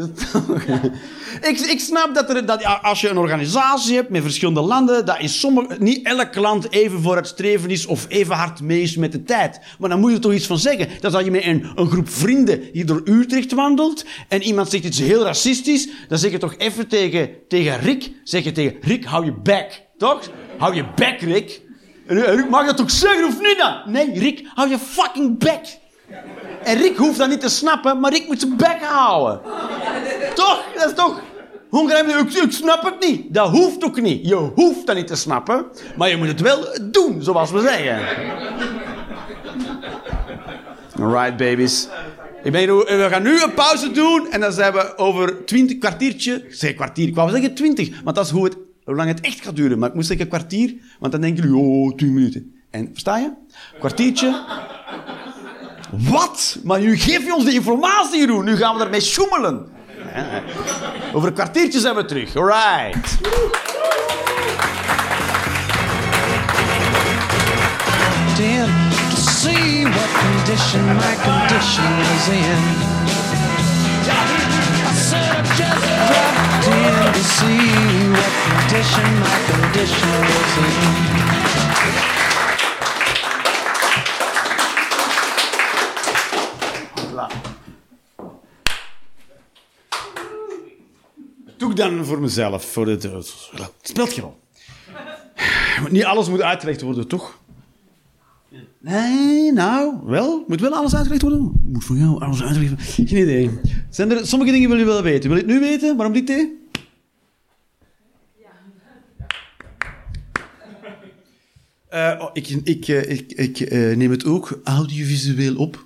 ik, ik snap dat, er, dat als je een organisatie hebt met verschillende landen, dat is sommige, niet elk land even vooruitstrevend is of even hard mee is met de tijd. Maar dan moet je er toch iets van zeggen. Dat als je met een, een groep vrienden die door Utrecht wandelt en iemand zegt iets heel racistisch, dan zeg je toch even tegen, tegen Rick, zeg je tegen Rick, hou je bek. Toch? Hou je bek, Rick. En Rick mag dat toch zeggen of niet dan? Nee, Rick, hou je fucking bek. En Rick hoeft dat niet te snappen, maar Rick moet zijn bek houden. Toch? Dat is toch... Hongarije, ik, ik snap het niet. Dat hoeft ook niet. Je hoeft dat niet te snappen, maar je moet het wel doen, zoals we zeggen. Alright, babies. We gaan nu een pauze doen en dan zijn we over twintig kwartiertje... Zeg kwartier, ik wou zeggen twintig, want dat is hoe, het, hoe lang het echt gaat duren. Maar ik moest zeggen kwartier, want dan denken jullie, oh, tien minuten. En, versta je? Kwartiertje. Wat? Maar nu geef je ons de informatie, Jeroen. Nu gaan we ermee sjoemelen. Ja. Over een kwartiertje zijn we terug. Alright. in to see what condition my condition is in. I said just to see what condition my condition was in. Dan voor mezelf, voor het, het speelt geen rol. Niet alles moet uitgelegd worden, toch? Nee, nou, wel. Moet wel alles uitgelegd worden? Moet voor jou alles uitgelegd worden? Geen idee. Zijn er, sommige dingen wil je wel weten. Wil je het nu weten? Waarom die thee? Eh, oh, ik ik, eh, ik, ik eh, neem het ook audiovisueel op.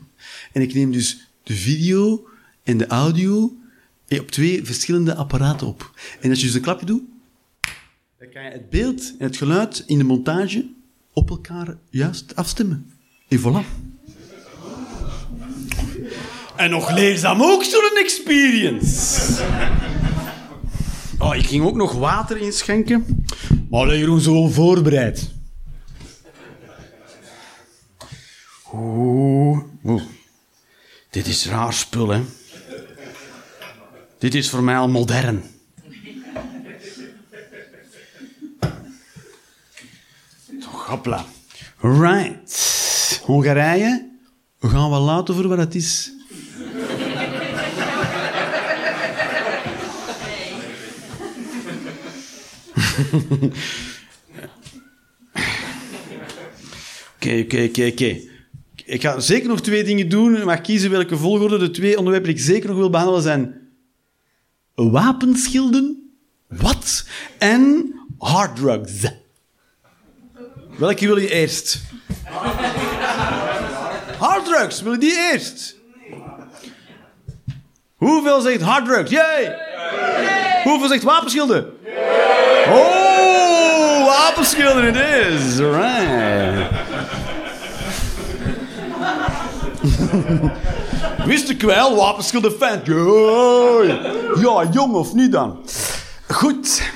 En ik neem dus de video en de audio op twee verschillende apparaten op. En als je dus een klapje doet, dan kan je het beeld en het geluid in de montage op elkaar juist afstemmen. En voilà. En nog leerzaam ook zo'n experience. Oh, ik ging ook nog water inschenken. Maar dat Jeroen zo voorbereid. Oeh. Oeh. Dit is raar spul, hè. Dit is voor mij al modern. Toch, hopla. Right. Hongarije. We gaan wel laten voor wat het is. Oké, oké, oké, oké. Ik ga zeker nog twee dingen doen. Mag kiezen welke volgorde. De twee onderwerpen die ik zeker nog wil behandelen zijn... Wapenschilden. Wat? En harddrugs. Welke wil je eerst? Harddrugs, wil je die eerst? Hoeveel zegt harddrugs? Yay! Hoeveel zegt wapenschilden? Oh, wapenschilden it is. Right. Wist ik wel, wapenschilden fan. Ja, jong of niet dan? Goed.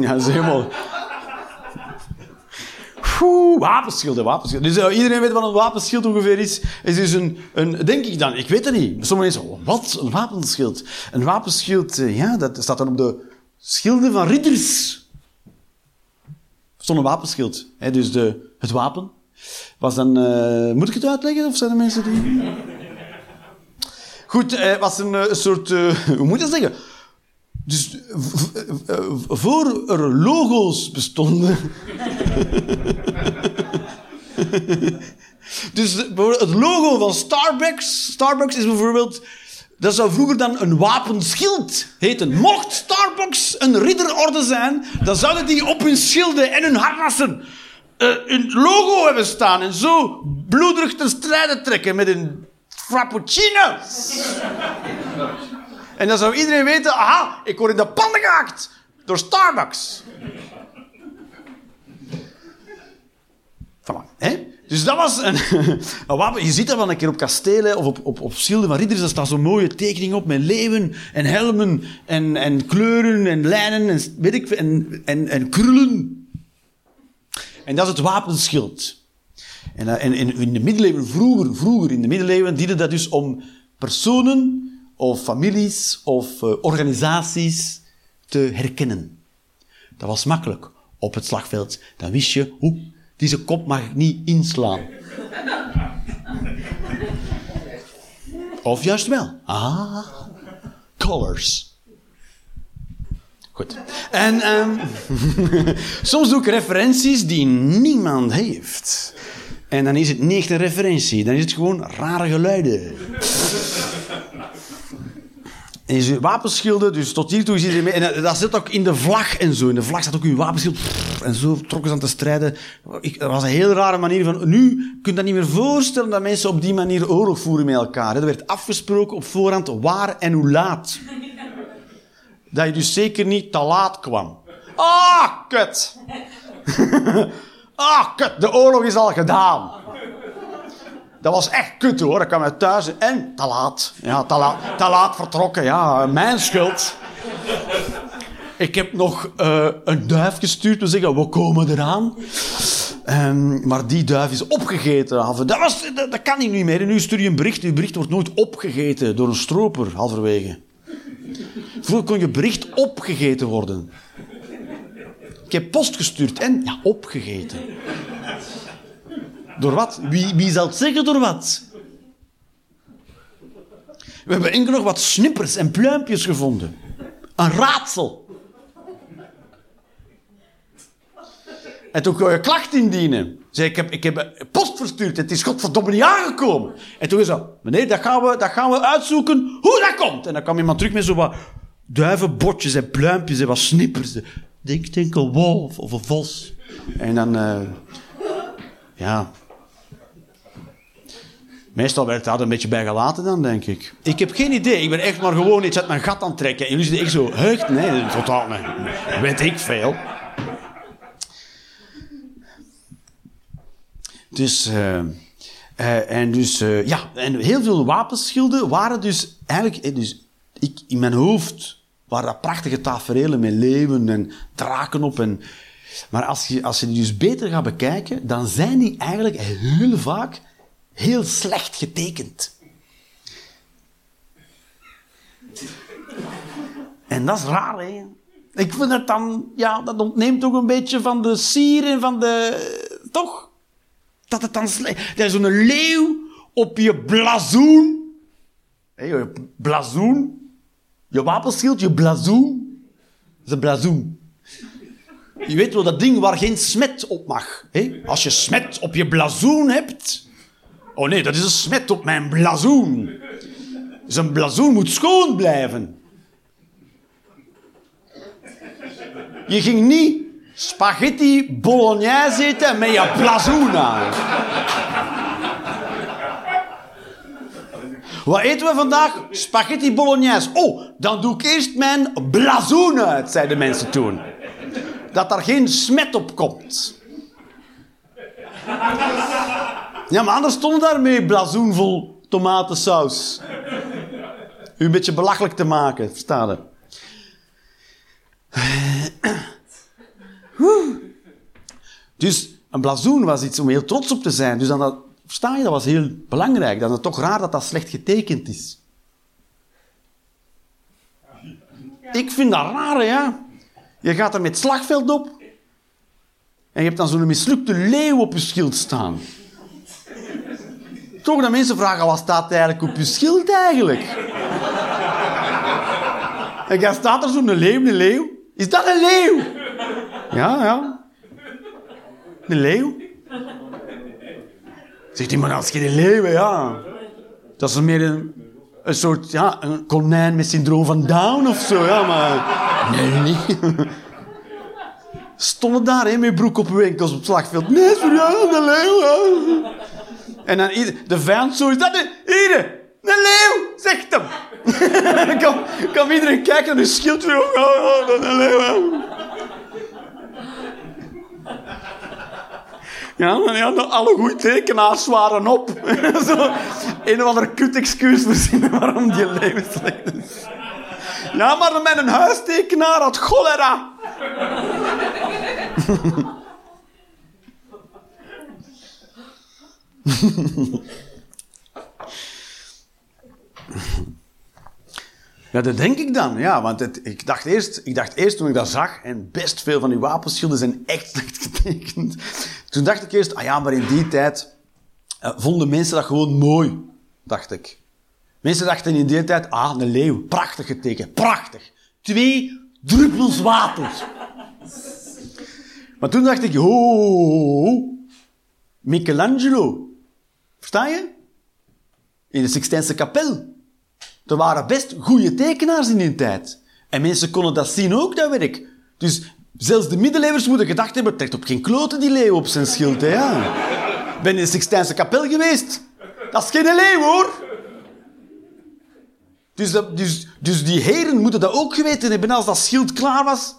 Ja, dat is helemaal... Oeh, wapenschilden, wapenschilden. Dus eh, iedereen weet wat een wapenschild ongeveer is. Het is een, een, denk ik dan, ik weet het niet. Sommige mensen, oh, wat? Een wapenschild? Een wapenschild, eh, ja, dat staat dan op de schilden van ridders. Een wapenschild. Hè, dus de, het wapen. Was dan, eh, moet ik het uitleggen of zijn er mensen die... Goed, het was een, eh, een soort, eh, hoe moet je dat zeggen? Dus eh, voor er logo's bestonden. dus het logo van Starbucks. Starbucks is bijvoorbeeld. Dat zou vroeger dan een wapenschild heten. Mocht Starbucks een ridderorde zijn, dan zouden die op hun schilden en hun harnassen eh, een logo hebben staan. En zo bloederig ten strijde trekken met een frappuccino. En dan zou iedereen weten, aha, ik word in de panden gehaakt door Starbucks. Voilà, hè? Dus dat was een, wapen. Je ziet dat wel een keer op kastelen of op, op, op schilden van ridders. Daar staat zo'n mooie tekening op met leeuwen en helmen en, en kleuren en lijnen en, weet ik, en, en, en krullen. En dat is het wapenschild. Eh, en, en in de middeleeuwen, vroeger, vroeger in de middeleeuwen, diende dat dus om personen of families of eh, organisaties te herkennen. Dat was makkelijk op het slagveld. Dan wist je, hoe, deze kop mag ik niet inslaan. Of juist wel. Ah, colors. Goed. En ehm, soms doe ik referenties die niemand heeft. En dan is het niet een referentie. Dan is het gewoon rare geluiden. En je wapenschilden, dus tot hiertoe is iedereen mee. En dat- dat zit ook in de vlag en zo. In de vlag staat ook uw wapenschild. En zo trokken ze aan te strijden. Ik, dat was een heel rare manier van... Nu kun je dat niet meer voorstellen dat mensen op die manier oorlog voeren met elkaar. Er werd afgesproken op voorhand waar en hoe laat. Dat je dus zeker niet te laat kwam. Ah, kut. ah, kut. De oorlog is al gedaan. Dat was echt kut hoor. Ik kwam uit thuis en te laat. Ja, te laat, te laat vertrokken. Ja, mijn schuld. Ik heb nog eh, een duif gestuurd. We zeggen, we komen eraan. Ehm, maar die duif is opgegeten. Dat, was, dat, kan niet meer. Nu stuur je een bericht. Je bericht wordt nooit opgegeten door een stroper halverwege. Vroeger kon je bericht opgegeten worden. Ik heb post gestuurd en ja, opgegeten. Door wat? Wie, wie zal het zeggen door wat? We hebben enkel nog wat snippers en pluimpjes gevonden. Een raadsel. En toen kon je klacht indienen. Zei, ik heb, ik heb post verstuurd. Het is godverdomme niet aangekomen. En toen zei ze, meneer, dat gaan, we, dat gaan we uitzoeken hoe dat komt. En dan kwam iemand terug met zo wat duivenbotjes en pluimpjes en wat snippers. Denk, denk een wolf of een vos. En dan, eh, ja... Meestal werd daar een beetje bij gelaten dan, denk ik. Ik heb geen idee. Ik ben echt maar gewoon iets uit mijn gat aan het trekken. En jullie zitten echt zo, hecht? Nee, totaal niet. Weet ik veel. Dus, eh, eh, en dus, ja, en heel veel wapenschilden waren dus eigenlijk, dus ik, in mijn hoofd waren dat prachtige tafereelen met leeuwen en draken op. En, maar als je, als je die dus beter gaat bekijken, dan zijn die eigenlijk heel vaak heel slecht getekend. En dat is raar, hè? Ik vind het dan, ja, dat ontneemt toch een beetje van de sier en van de. Toch? Dat het dan slecht. Is zo'n leeuw op je blazoen. Hé, je blazoen. Je wapenschild, je blazoen. Is een blazoen. Je weet wel, dat ding waar geen smet op mag. Hé? Als je smet op je blazoen hebt. Oh nee, dat is een smet op mijn blazoen. Dus een blazoen moet schoon blijven. Je ging niet spaghetti bolognese eten met je blazoen aan. Wat eten we vandaag? Spaghetti bolognese. Oh, dan doe ik eerst mijn blazoen uit, zeiden mensen toen. Dat er geen smet op komt. Ja, maar anders stond daarmee blazoen vol tomatensaus. U een beetje belachelijk te maken, versta je? Dus een blazoen was iets om heel trots op te zijn. Dus dan dat, versta je, dat was heel belangrijk. Dan is toch raar dat dat slecht getekend is. Ik vind dat raar, ja. Je gaat er met slagveld op. En je hebt dan zo'n mislukte leeuw op je schild staan. Toch dat mensen vragen, wat staat eigenlijk op je schild eigenlijk? En dan staat er zo'n leeuw, een leeuw. Is dat een leeuw? Ja, ja. Een leeuw. Zegt iemand, als je een leeuw, ja. Dat is meer een, een soort, ja, een konijn met syndroom van Down of zo, ja, maar... Nee, niet. Stonden daar, hè, met broek op uw enkels op het slagveld. Nee, serieus, een leeuw. En dan ieder, de vijand zo, is dat een, ieder, een leeuw, zegt hem. dan kan, iedereen kijken naar de schild. Oh, oh, een leeuw, ja. Maar ja, alle goede tekenaars waren op. Zo, een of ander kut excuus verzinnen waarom die leven slecht is. Ja, maar een huistekenaar had cholera. Ja, dat denk ik dan. Ja, want het, ik, dacht eerst, ik dacht eerst toen ik dat zag, en best veel van die wapenschilden zijn echt slecht getekend. Toen dacht ik eerst, ah ja, maar in die tijd eh, vonden mensen dat gewoon mooi, dacht ik. Mensen dachten in die tijd, ah, een leeuw, prachtig getekend, prachtig. Twee druppels water. Maar toen dacht ik, oh, Michelangelo. Versta je? In de Sixtijnse kapel. Er waren best goede tekenaars in die tijd. En mensen konden dat zien ook, dat werk. Dus zelfs de middeleeuwers moeten gedacht hebben, trekt op geen kloten die leeuw op zijn schild, hè, ja. Ben in de Sixtijnse kapel geweest. Dat is geen leeuw, hoor. Dus, dus, dus die heren moeten dat ook geweten hebben als dat schild klaar was.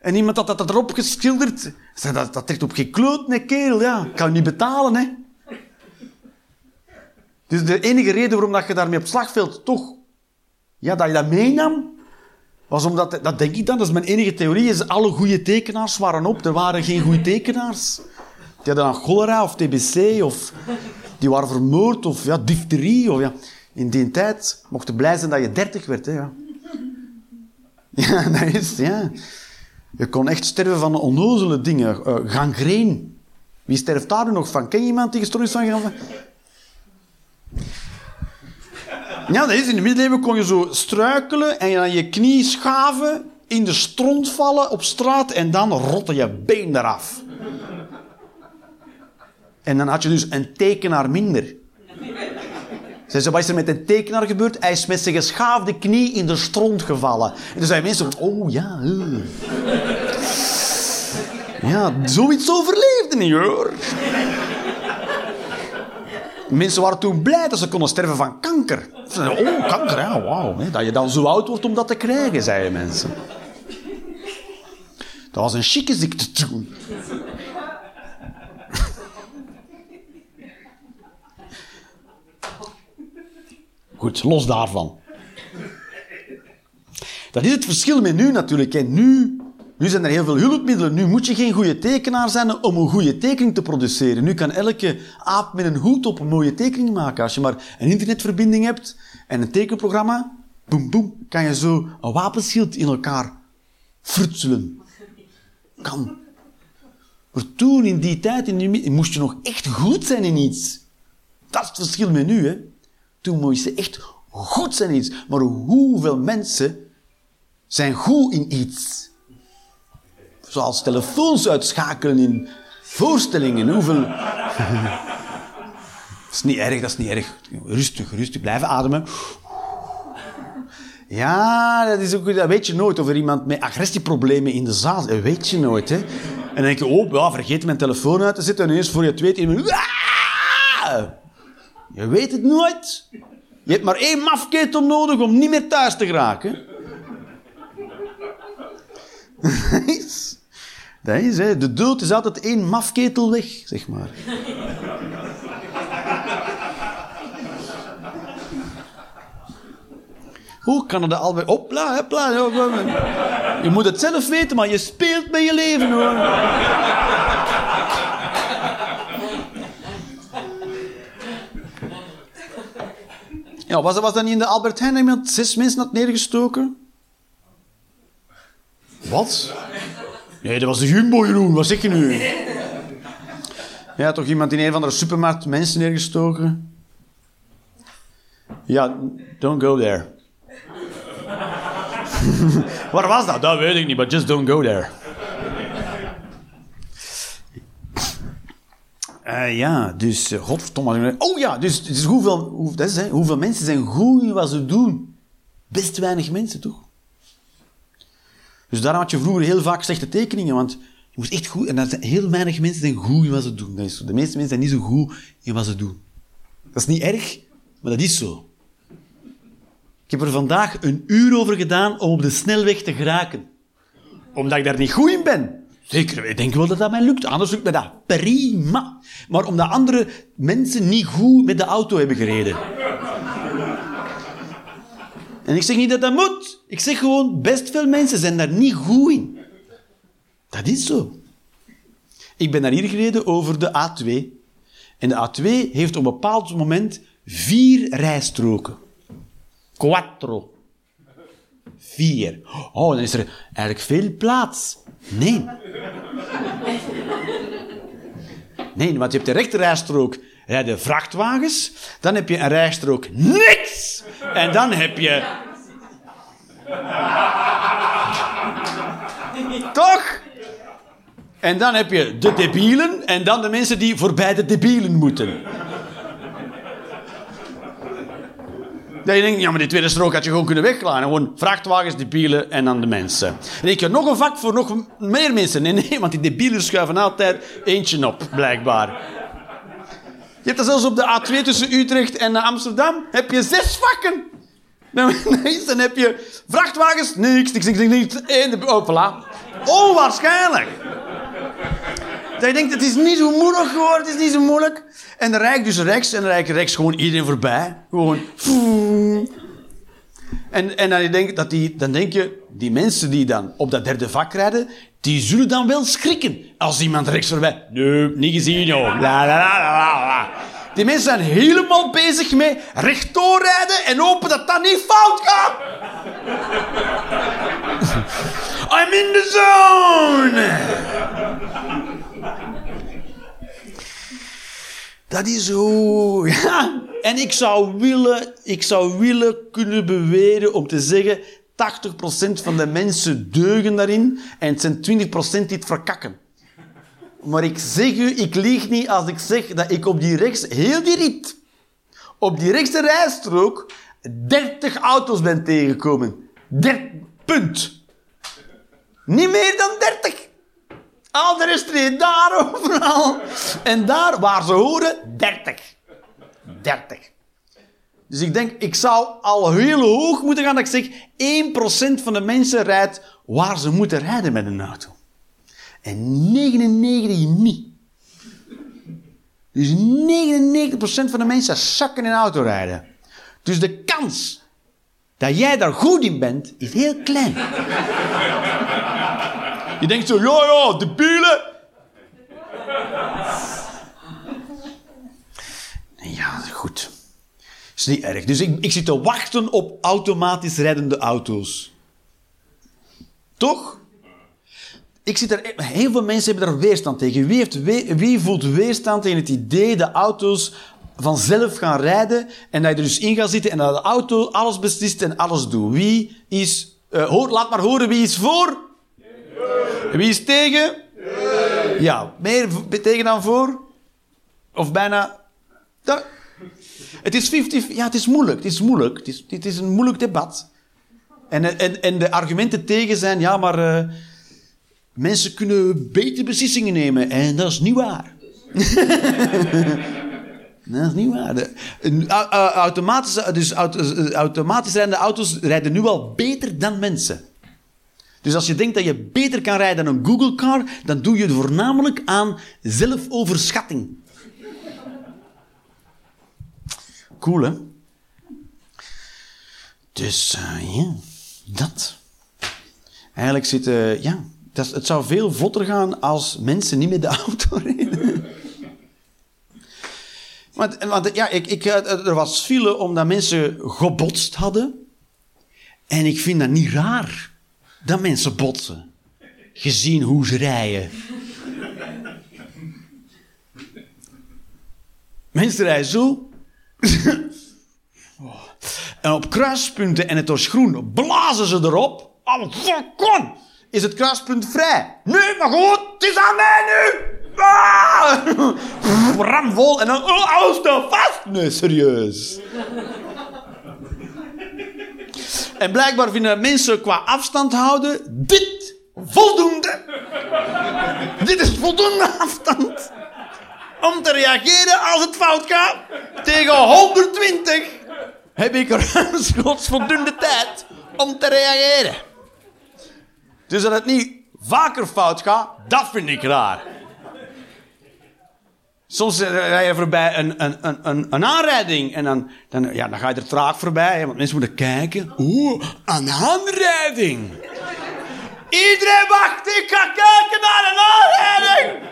En iemand had dat erop geschilderd. Zei, dat, dat trekt op geen kloot, nee, kerel, ja. Ik kan je niet betalen, hè. Dus de enige reden waarom dat je daarmee op het slagveld toch... Ja, dat je dat meenam, was omdat... Dat denk ik dan, dat is mijn enige theorie, is alle goede tekenaars waren op. Er waren geen goede tekenaars. Die hadden dan cholera of TBC of... Die waren vermoord of ja, difterie of ja... In die tijd mocht je blij zijn dat je dertig werd, hè, ja. Ja, dat is, ja. Je kon echt sterven van onnozele dingen. Eh, gangreen. Wie sterft daar nu nog van? Ken je iemand die gestorven is van gangreen? Ja, dat is. In de middeleeuwen kon je zo struikelen en je aan je knie schaven, in de stront vallen op straat en dan rotte je been eraf. En dan had je dus een tekenaar minder. Ze, wat is er met een tekenaar gebeurd? Hij is met zijn geschaafde knie in de stront gevallen. En toen zijn mensen, oh ja. eh. Ja, zoiets overleefde niet hoor. Mensen waren toen blij dat ze konden sterven van kanker. Oh, kanker, ja, wauw. Dat je dan zo oud wordt om dat te krijgen, zeiden mensen. Dat was een chique ziekte toen. Goed, los daarvan. Dat is het verschil met nu natuurlijk. hè. Nu, nu zijn er heel veel hulpmiddelen. Nu moet je geen goede tekenaar zijn om een goede tekening te produceren. Nu kan elke aap met een hoed op een mooie tekening maken. Als je maar een internetverbinding hebt en een tekenprogramma, boem, boem, kan je zo een wapenschild in elkaar frutselen. Kan. Maar toen, in die tijd, in die, moest je nog echt goed zijn in iets. Dat is het verschil met nu, hè. Toen moest je echt goed zijn in iets. Maar hoeveel mensen zijn goed in iets? Zoals telefoons uitschakelen in voorstellingen. Hoeveel... dat is niet erg, dat is niet erg. Rustig, rustig. Blijven ademen. Ja, dat, is ook, dat weet je nooit. Of er iemand met agressieproblemen in de zaal Dat weet je nooit, hè. En dan denk je, oh, ja, vergeet mijn telefoon uit te zetten. En ineens, voor je het weet. "Ah!" Je weet het nooit. Je hebt maar één mafketel nodig om niet meer thuis te geraken. De dood is altijd één mafketel weg, zeg maar. Hoe kan het al bij... Hopla, hopla. hopla. Je moet het zelf weten, maar je speelt met je leven, hoor. Ja, was, was dat niet in de Albert Heijn iemand zes mensen had neergestoken? Wat? Nee, dat was de Jumbo, Jeroen. Wat zeg je nu? Ja, toch iemand in een van de supermarkt mensen neergestoken? Ja, don't go there. Waar was dat? Dat weet ik niet, but just don't go there. Eh, ja, dus, uh, godverdomme. Oh ja, dus, dus hoeveel, hoe, dat is, hè, hoeveel mensen zijn goed in wat ze doen? Best weinig mensen, toch? Dus daarom had je vroeger heel vaak slechte tekeningen, want je moest echt goed... En dat zijn, heel weinig mensen zijn goed in wat ze doen. Dat is zo. De meeste mensen zijn niet zo goed in wat ze doen. Dat is niet erg, maar dat is zo. Ik heb er vandaag een uur over gedaan om op de snelweg te geraken. Omdat ik daar niet goed in ben. Zeker, ik denk wel dat dat mij lukt. Anders lukt mij dat prima. Maar omdat andere mensen niet goed met de auto hebben gereden. En ik zeg niet dat dat moet. Ik zeg gewoon, best veel mensen zijn daar niet goed in. Dat is zo. Ik ben naar hier gereden over de A2. En de A2 heeft op een bepaald moment vier rijstroken. Quattro. Vier. Oh, dan is er eigenlijk veel plaats. Nee. Nee, want je hebt de rechterrijstrook rijden vrachtwagens. Dan heb je een rijstrook niks. En dan heb je... Toch? En dan heb je de debielen en dan de mensen die voorbij de debielen moeten. Dat je denkt, ja, maar die tweede strook had je gewoon kunnen weglaten. Gewoon vrachtwagens, debielen en dan de mensen. En dan denk je, nog een vak voor nog meer mensen. Nee, nee, want die debielen schuiven altijd eentje op, blijkbaar. Je hebt dat zelfs op de A2 tussen Utrecht en Amsterdam. Heb je zes vakken. Dan, dan heb je vrachtwagens, niks, niks, niks, niks. En oh, voilà. Onwaarschijnlijk. Dat je denkt, het is niet zo moeilijk geworden, het is niet zo moeilijk. En dan rijd ik dus rechts en dan rijd ik rechts gewoon iedereen voorbij. Gewoon. En, en dan, denk, dat die, dan denk je, die mensen die dan op dat derde vak rijden, die zullen dan wel schrikken. Als iemand rechts voorbij. Nee, niet gezien la, la. Die mensen zijn helemaal bezig met rechtdoor rijden en hopen dat dat niet fout gaat. I'm in the zone! Dat is zo. Ja. En ik zou willen, ik zou willen kunnen beweren om te zeggen: 80% van de mensen deugen daarin en het zijn 20% die het verkakken. Maar ik zeg u, ik lieg niet als ik zeg dat ik op die rechts, heel die rit, op die rechtse rijstrook 30 auto's ben tegengekomen. 30 punt. Niet meer dan 30. Al de rest reed daar overal. En daar, waar ze horen, 30. 30. Dus ik denk, ik zou al heel hoog moeten gaan dat ik zeg, 1% van de mensen rijdt waar ze moeten rijden met een auto. En 99 niet. Dus 99% van de mensen zakken in autorijden. Dus de kans dat jij daar goed in bent, is heel klein. Je denkt zo, ja, ja, de bielen. Ja, goed. Is niet erg. Dus ik, ik zit te wachten op automatisch rijdende auto's. Toch? Ik zit er, heel veel mensen hebben daar weerstand tegen. Wie, heeft wie voelt weerstand tegen het idee dat auto's vanzelf gaan rijden en dat je er dus in gaat zitten en dat de auto alles beslist en alles doet? Wie is... eh, hoor, laat maar horen, wie is voor? Wie is tegen? Ja, meer tegen dan voor? Of bijna... Dat- het is 50... Ja, het is moeilijk. Het is moeilijk. Het is, het is een moeilijk debat. En, en, en de argumenten tegen zijn... Ja, maar... eh, Mensen kunnen betere beslissingen nemen. En dat is niet waar. dat is niet waar. De- een au- au- automatische, dus auto, eh, automatisch rijdende auto's rijden nu al beter dan mensen. Dus als je denkt dat je beter kan rijden dan een Google car, dan doe je het voornamelijk aan zelfoverschatting. Cool, hè? Dus, eh, ja, dat. Eigenlijk zit, eh, ja, dat, het zou veel vlotter gaan als mensen niet met de auto rijden. want, want ja, ik, ik, eh, er was file omdat mensen gebotst hadden. En ik vind dat niet raar dat mensen botsen. Gezien hoe ze rijden. mensen rijden zo. En op kruispunten en het was groen, blazen ze erop. Oh, fuck! Is het kruispunt vrij? Nee, maar goed, het is aan mij nu! Ah! Ramvol en dan, oh, hou stel vast! Nee, serieus. En blijkbaar vinden mensen qua afstand houden dit voldoende. dit is voldoende afstand om te reageren als het fout gaat. Tegen 120 heb ik ruimschoots voldoende tijd om te reageren. Dus dat het niet vaker fout gaat, dat vind ik raar. Soms rij je voorbij een, een, een, een, aanrijding en dan, dan, ja, dan ga je er traag voorbij, want mensen moeten kijken. Oeh, een aanrijding. Iedereen wacht, ik ga kijken naar een aanrijding.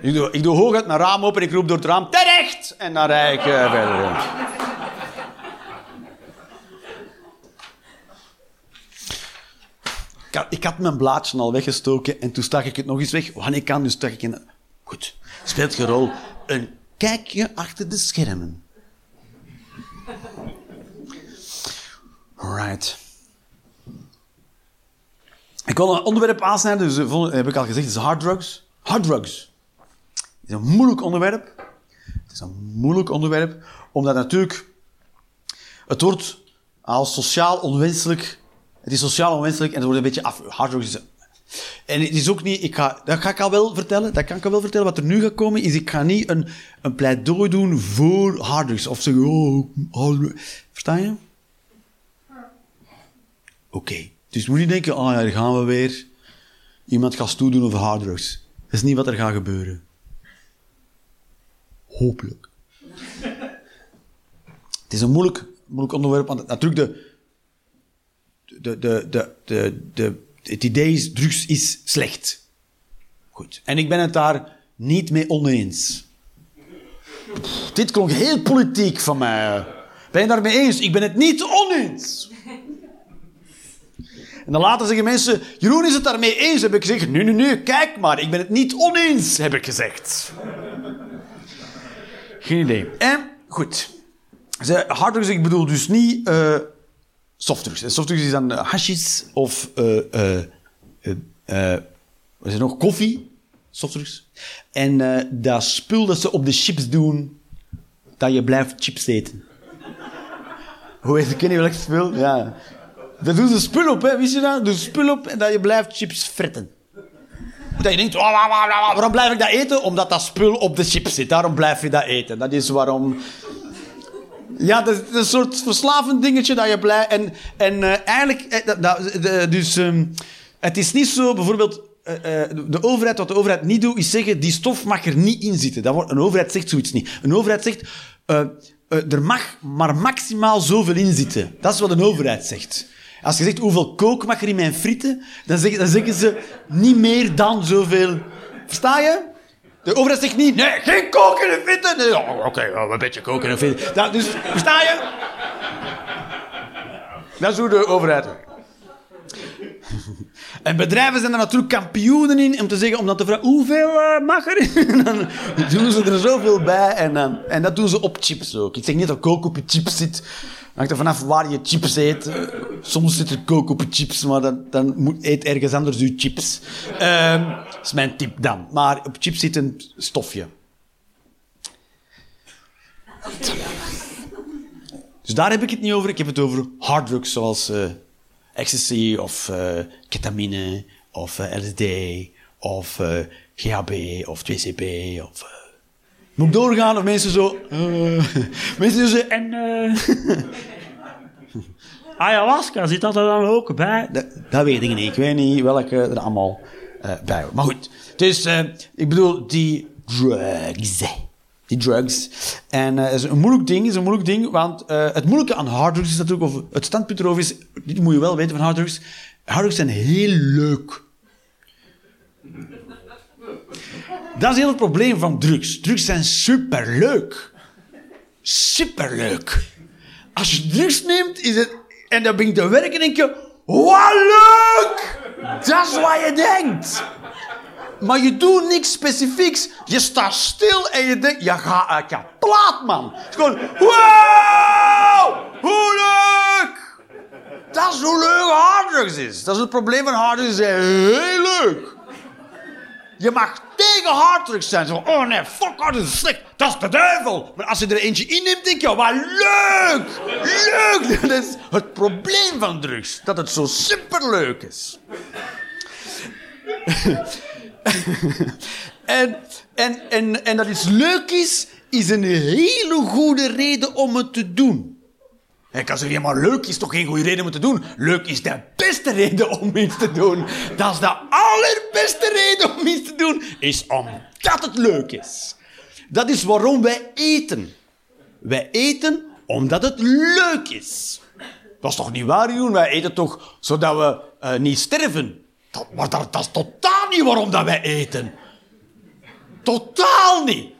Ik doe, ik doe hooguit mijn raam open en ik roep door het raam, terecht! En dan rijd ik eh, verder rond. Ik ik had mijn blaadje al weggestoken en toen stak ik het nog eens weg. Wanneer kan, dus stak ik in... Goed, speelt geen rol. Een kijkje achter de schermen. Alright. Ik wil een onderwerp aansnijden, dus eh, heb ik al gezegd, het is hard drugs. Hard drugs. Het is een moeilijk onderwerp. Het is een moeilijk onderwerp, omdat natuurlijk het wordt als sociaal onwenselijk. Het is sociaal onwenselijk en het wordt een beetje af. Hard drugs is. En het is ook niet, ik ga, dat ga ik al wel vertellen, dat kan ik al wel vertellen. Wat er nu gaat komen, is ik ga niet een, een pleidooi doen voor harddrugs. Of zeggen, oh, harddrugs. Versta je? Oké. Dus je moet niet denken, oh ja, daar gaan we weer. Iemand gaat stoer doen over harddrugs. Dat is niet wat er gaat gebeuren. Hopelijk. Het is een moeilijk, moeilijk onderwerp, want natuurlijk de, de, de, de, de, de, het idee is, drugs is slecht. Goed. En ik ben het daar niet mee oneens. Dit klonk heel politiek van mij. Ben je daarmee eens? Ik ben het niet oneens. En dan later zeggen mensen, Jeroen is het daarmee eens. Heb ik gezegd, nee, nee, nee, kijk maar. Ik ben het niet oneens, heb ik gezegd. Geen idee. En, goed. Ze, harddrugs, ik bedoel dus niet eh softdrugs. En Softdrugs is dan eh, hashis of... eh, wat is nog? Koffie. Softdrugs. En eh, dat spul dat ze op de chips doen, dat je blijft chips eten. Hoe heet het? Ken je welk spul? Ja. Daar doen ze spul op, hè? Wist je dat? Doen ze spul op en dat je blijft chips fretten. Dat je denkt, "Wa, wa, wa, wa, wa, waarom blijf ik dat eten? Omdat dat spul op de chips zit. Daarom blijf je dat eten. Dat is waarom... Ja, dat is een soort verslavend dingetje dat je blij... En, en eh, eigenlijk... eh, dus ehm, het is niet zo, bijvoorbeeld... eh, de overheid, wat de overheid niet doet, is zeggen, die stof mag er niet in zitten. Dat wordt, een overheid zegt zoiets niet. Een overheid zegt, er mag maar maximaal zoveel in zitten. Dat is wat een overheid zegt. Als je zegt, hoeveel kook mag er in mijn frieten, dan zeggen, dan zeggen ze, niet meer dan zoveel. Versta je? De overheid zegt niet, nee, geen kook in de frieten. Nee, oh, Oké, wel een beetje kook in de frieten. Dat, dus, versta je? Dat is hoe de overheid. En bedrijven zijn er natuurlijk kampioenen in om te zeggen, om dan te vragen, hoeveel eh, mag er? En dan doen ze er zoveel bij en, dan, en dat doen ze op chips ook. Ik zeg niet dat kook op je chips zit. Hangt er vanaf waar je chips eet. Soms zit er kook op je chips, maar dan, dan moet, eet ergens anders je chips. Ehm, dat is mijn tip dan. Maar op chips zit een stofje. Dus daar heb ik het niet over. Ik heb het over harddrugs zoals eh, ecstasy of eh, ketamine of eh, LSD of GHB of 2CP of... moet ik doorgaan of mensen zo... eh, mensen zo... En... eh, ayahuasca, zit dat er dan ook bij? Dat, dat weet ik niet. Ik weet niet welke er allemaal eh, bij hoort. Maar goed. Dus, ik bedoel, die drugs. Die drugs. En het is een moeilijk ding, is een moeilijk ding, want het moeilijke aan harddrugs is natuurlijk, of het standpunt erover is, dit moet je wel weten van harddrugs, harddrugs zijn heel leuk. Dat is heel het probleem van drugs. Drugs zijn superleuk. Superleuk. Als je drugs neemt, is het, en dan begint te werken, denk je, wat leuk! Dat is wat je denkt. Maar je doet niks specifieks. Je staat stil en je denkt, je gaat uit je plaat, man. Het is gewoon, wow! Hoe leuk! Dat is hoe leuk harddrugs is. Dat is het probleem van harddrugs. Heel leuk. Je mag tegen harddrugs zijn. Zo, oh nee, fuck harddrugs is slecht. Dat is de duivel. Maar als je er eentje inneemt, denk je, wat leuk! Leuk! Dat is het probleem van drugs. Dat het zo superleuk is. en, en, en, en dat iets leuk is, is een hele goede reden om het te doen. Ik kan zeggen, maar leuk is toch geen goede reden om te doen? Leuk is de beste reden om iets te doen. Dat is de allerbeste reden om iets te doen, is omdat het leuk is. Dat is waarom wij eten. Wij eten omdat het leuk is. Dat is toch niet waar, Jeroen? Wij eten toch zodat we eh, niet sterven? Maar dat, dat is totaal niet waarom dat wij eten. Totaal niet.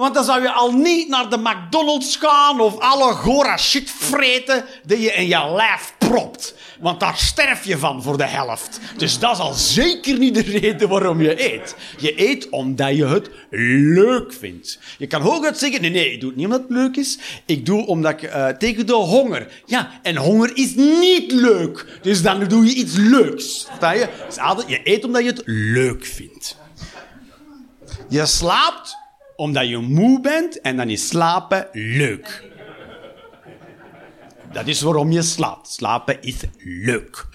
Want dan zou je al niet naar de McDonald's gaan of alle gora shit vreten die je in je lijf propt. Want daar sterf je van voor de helft. Dus dat is al zeker niet de reden waarom je eet. Je eet omdat je het leuk vindt. Je kan hooguit zeggen, nee, nee, ik doe het niet omdat het leuk is. Ik doe omdat ik eh, tegen de honger. Ja, en honger is niet leuk. Dus dan doe je iets leuks. Je? Dus je eet omdat je het leuk vindt. Je slaapt omdat je moe bent en dan is slapen leuk. Dat is waarom je slaapt. Slapen is leuk.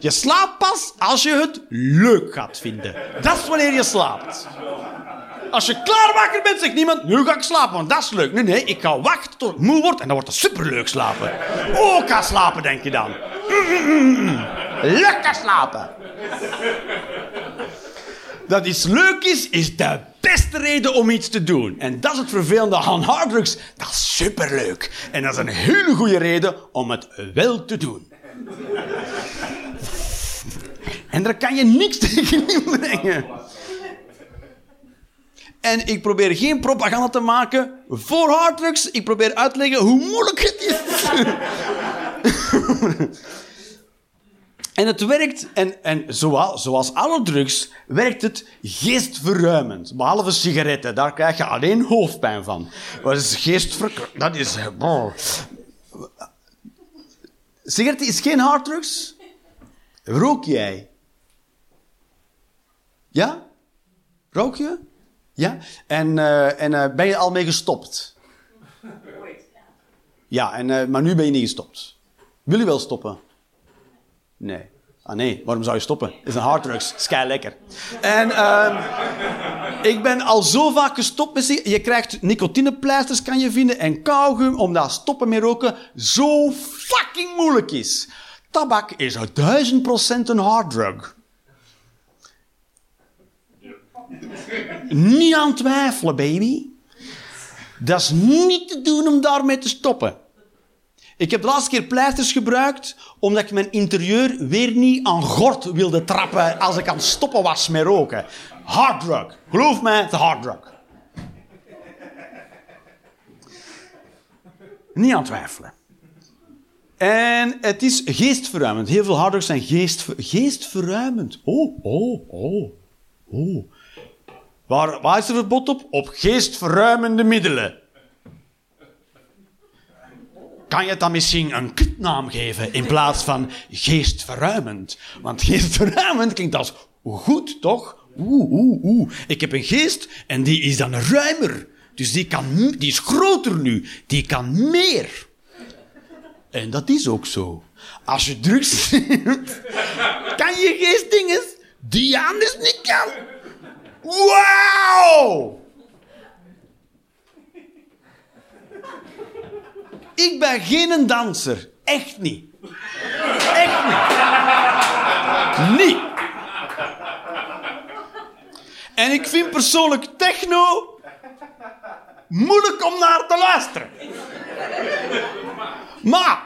Je slaapt pas als je het leuk gaat vinden. Dat is wanneer je slaapt. Als je klaar wakker bent, zegt niemand, nu ga ik slapen, want dat is leuk. Nee, nee, ik ga wachten tot ik moe word en dan wordt het superleuk slapen. Oh, ik ga slapen, denk je dan. Mm, Lekker slapen. Dat iets leuk is, is de beste reden om iets te doen. En dat is het vervelende aan harddrugs. Dat is superleuk. En dat is een hele goede reden om het wel te doen. En daar kan je niks tegen inbrengen. En ik probeer geen propaganda te maken voor harddrugs. Ik probeer uit te leggen hoe moeilijk het is. en het werkt, en, en zoals, zoals alle drugs, werkt het geestverruimend. Behalve sigaretten, daar krijg je alleen hoofdpijn van. Maar het is geestver... Dat is... oh. Sigaretten is geen harddrugs. Rook jij? Ja? Rook je? Ja? En, eh, en eh, ben je al mee gestopt? Ja, en, eh, maar nu ben je niet gestopt. Wil je wel stoppen? Nee. Ah nee, waarom zou je stoppen? Het is een harddrugs. is lekker. En ehm, ik ben al zo vaak gestopt met Je krijgt nicotinepleisters, kan je vinden, en kauwgum, omdat stoppen met roken zo fucking moeilijk is. Tabak is duizend procent een harddrug. Niet aan twijfelen, baby. Dat is niet te doen om daarmee te stoppen. Ik heb de laatste keer pleisters gebruikt omdat ik mijn interieur weer niet aan gort wilde trappen als ik aan het stoppen was met roken. Harddrug. Geloof mij, het is harddrug. Niet aan twijfelen. En het is geestverruimend. Heel veel harddrugs zijn geestver, geestverruimend. Oh, oh, oh, oh. Waar, waar is er verbod op? Op geestverruimende middelen. Kan je het dan misschien een kutnaam geven in plaats van geestverruimend? Want geestverruimend klinkt als goed, toch? Oeh, oeh, oeh. Ik heb een geest en die is dan ruimer. Dus die, kan, die is groter nu. Die kan meer. En dat is ook zo. Als je drugs kan je geest dingen die anders niet kan. Wauw! Ik ben geen danser. Echt niet. Echt niet. Niet. En ik vind persoonlijk techno moeilijk om naar te luisteren. Maar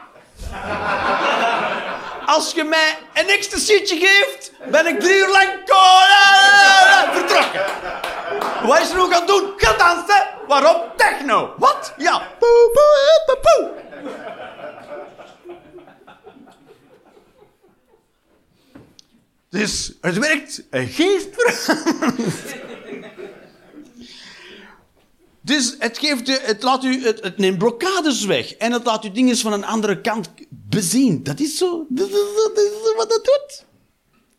als je mij een ecstasytje geeft, ben ik drie uur lang vertrokken. Wat is er nog aan doen? Ga dansen. Waarom? Techno. Wat? Ja. Poe, poe, poe, poe. Dus het werkt geestverruimend. Dus het, geeft u, het, laat u, het, het neemt blokkades weg. En het laat u dingen van een andere kant bezien. Dat is zo. Dat is, dat is wat dat doet.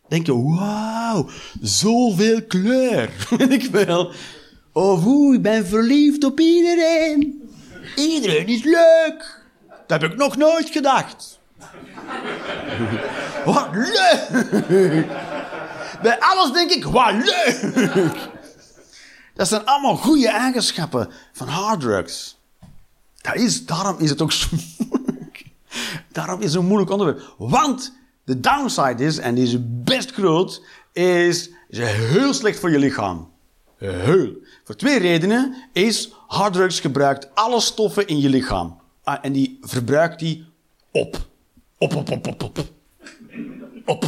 Denk je, wauw, zoveel kleur. Weet ik wel. Of oeh, ik ben verliefd op iedereen. Iedereen is leuk. Dat heb ik nog nooit gedacht. Wat leuk. Bij alles denk ik, wat leuk. Dat zijn allemaal goede eigenschappen van harddrugs. Dat is, daarom is het ook zo moeilijk. Daarom is het een moeilijk onderwerp. Want de downside is, en die is best groot, is, is heel slecht voor je lichaam. Heel. Voor twee redenen is harddrugs gebruikt alle stoffen in je lichaam. Ah, en die verbruikt die op. Op, op, op, op, op. Op.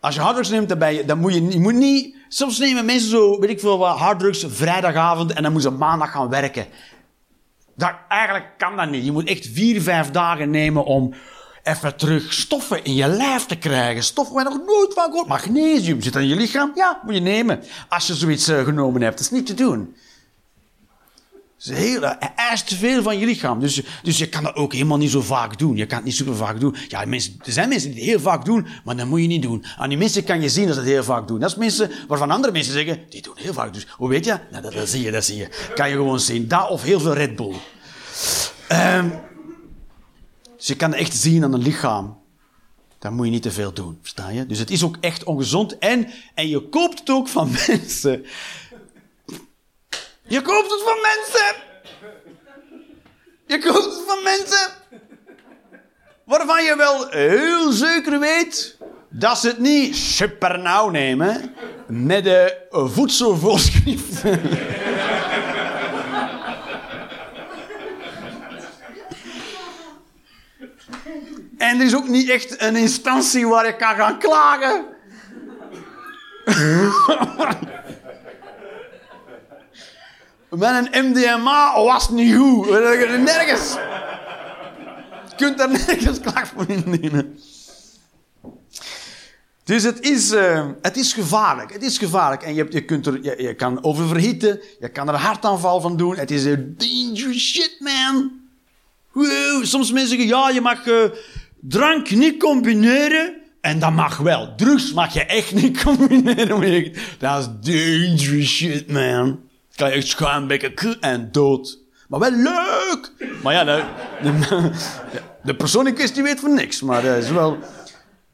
Als je harddrugs neemt, dan, je, dan moet je, je moet niet... Soms nemen mensen zo, weet ik veel wat, harddrugs vrijdagavond en dan moeten ze maandag gaan werken. Dat, eigenlijk kan dat niet. Je moet echt vier, vijf dagen nemen om even terug stoffen in je lijf te krijgen. Stoffen waar je nog nooit van gehoord. Magnesium zit in je lichaam. Ja, moet je nemen. Als je zoiets eh, genomen hebt. Dat is niet te doen. Het is hij eist te veel van je lichaam. Dus, dus je kan dat ook helemaal niet zo vaak doen. Je kan het niet super vaak doen. Ja, mensen, er zijn mensen die het heel vaak doen, maar dat moet je niet doen. Aan die mensen kan je zien dat ze het heel vaak doen. Dat is mensen waarvan andere mensen zeggen, die doen heel vaak. Dus hoe weet je? Nou, dat, dat zie je, dat zie je. Kan je gewoon zien. Dat of heel veel Red Bull. Ehm, dus je kan echt zien aan een lichaam. Dan moet je niet te veel doen, versta je? Dus het is ook echt ongezond. En, en je koopt het ook van mensen. Je koopt het van mensen. Je koopt het van mensen. Waarvan je wel heel zeker weet dat ze het niet super nauw nemen met de voedselvoorschriften. En er is ook niet echt een instantie waar je kan gaan klagen. met een MDMA was niet goed. Nergens. Je kunt daar nergens klacht voor indienen. Dus het is, eh, het is gevaarlijk. Het is gevaarlijk. En je, je, kunt er, je, kan oververhitten. Je kan er hartaanval van doen. Het is dangerous shit, man. Soms mensen zeggen, ja, je mag eh, drank niet combineren. En dat mag wel. Drugs mag je echt niet combineren. Dat is dangerous shit, man. Kan je echt schuimbekken en dood. Maar wel leuk. Maar ja, de, de, de persoon in kwestie weet van niks. Maar dat is wel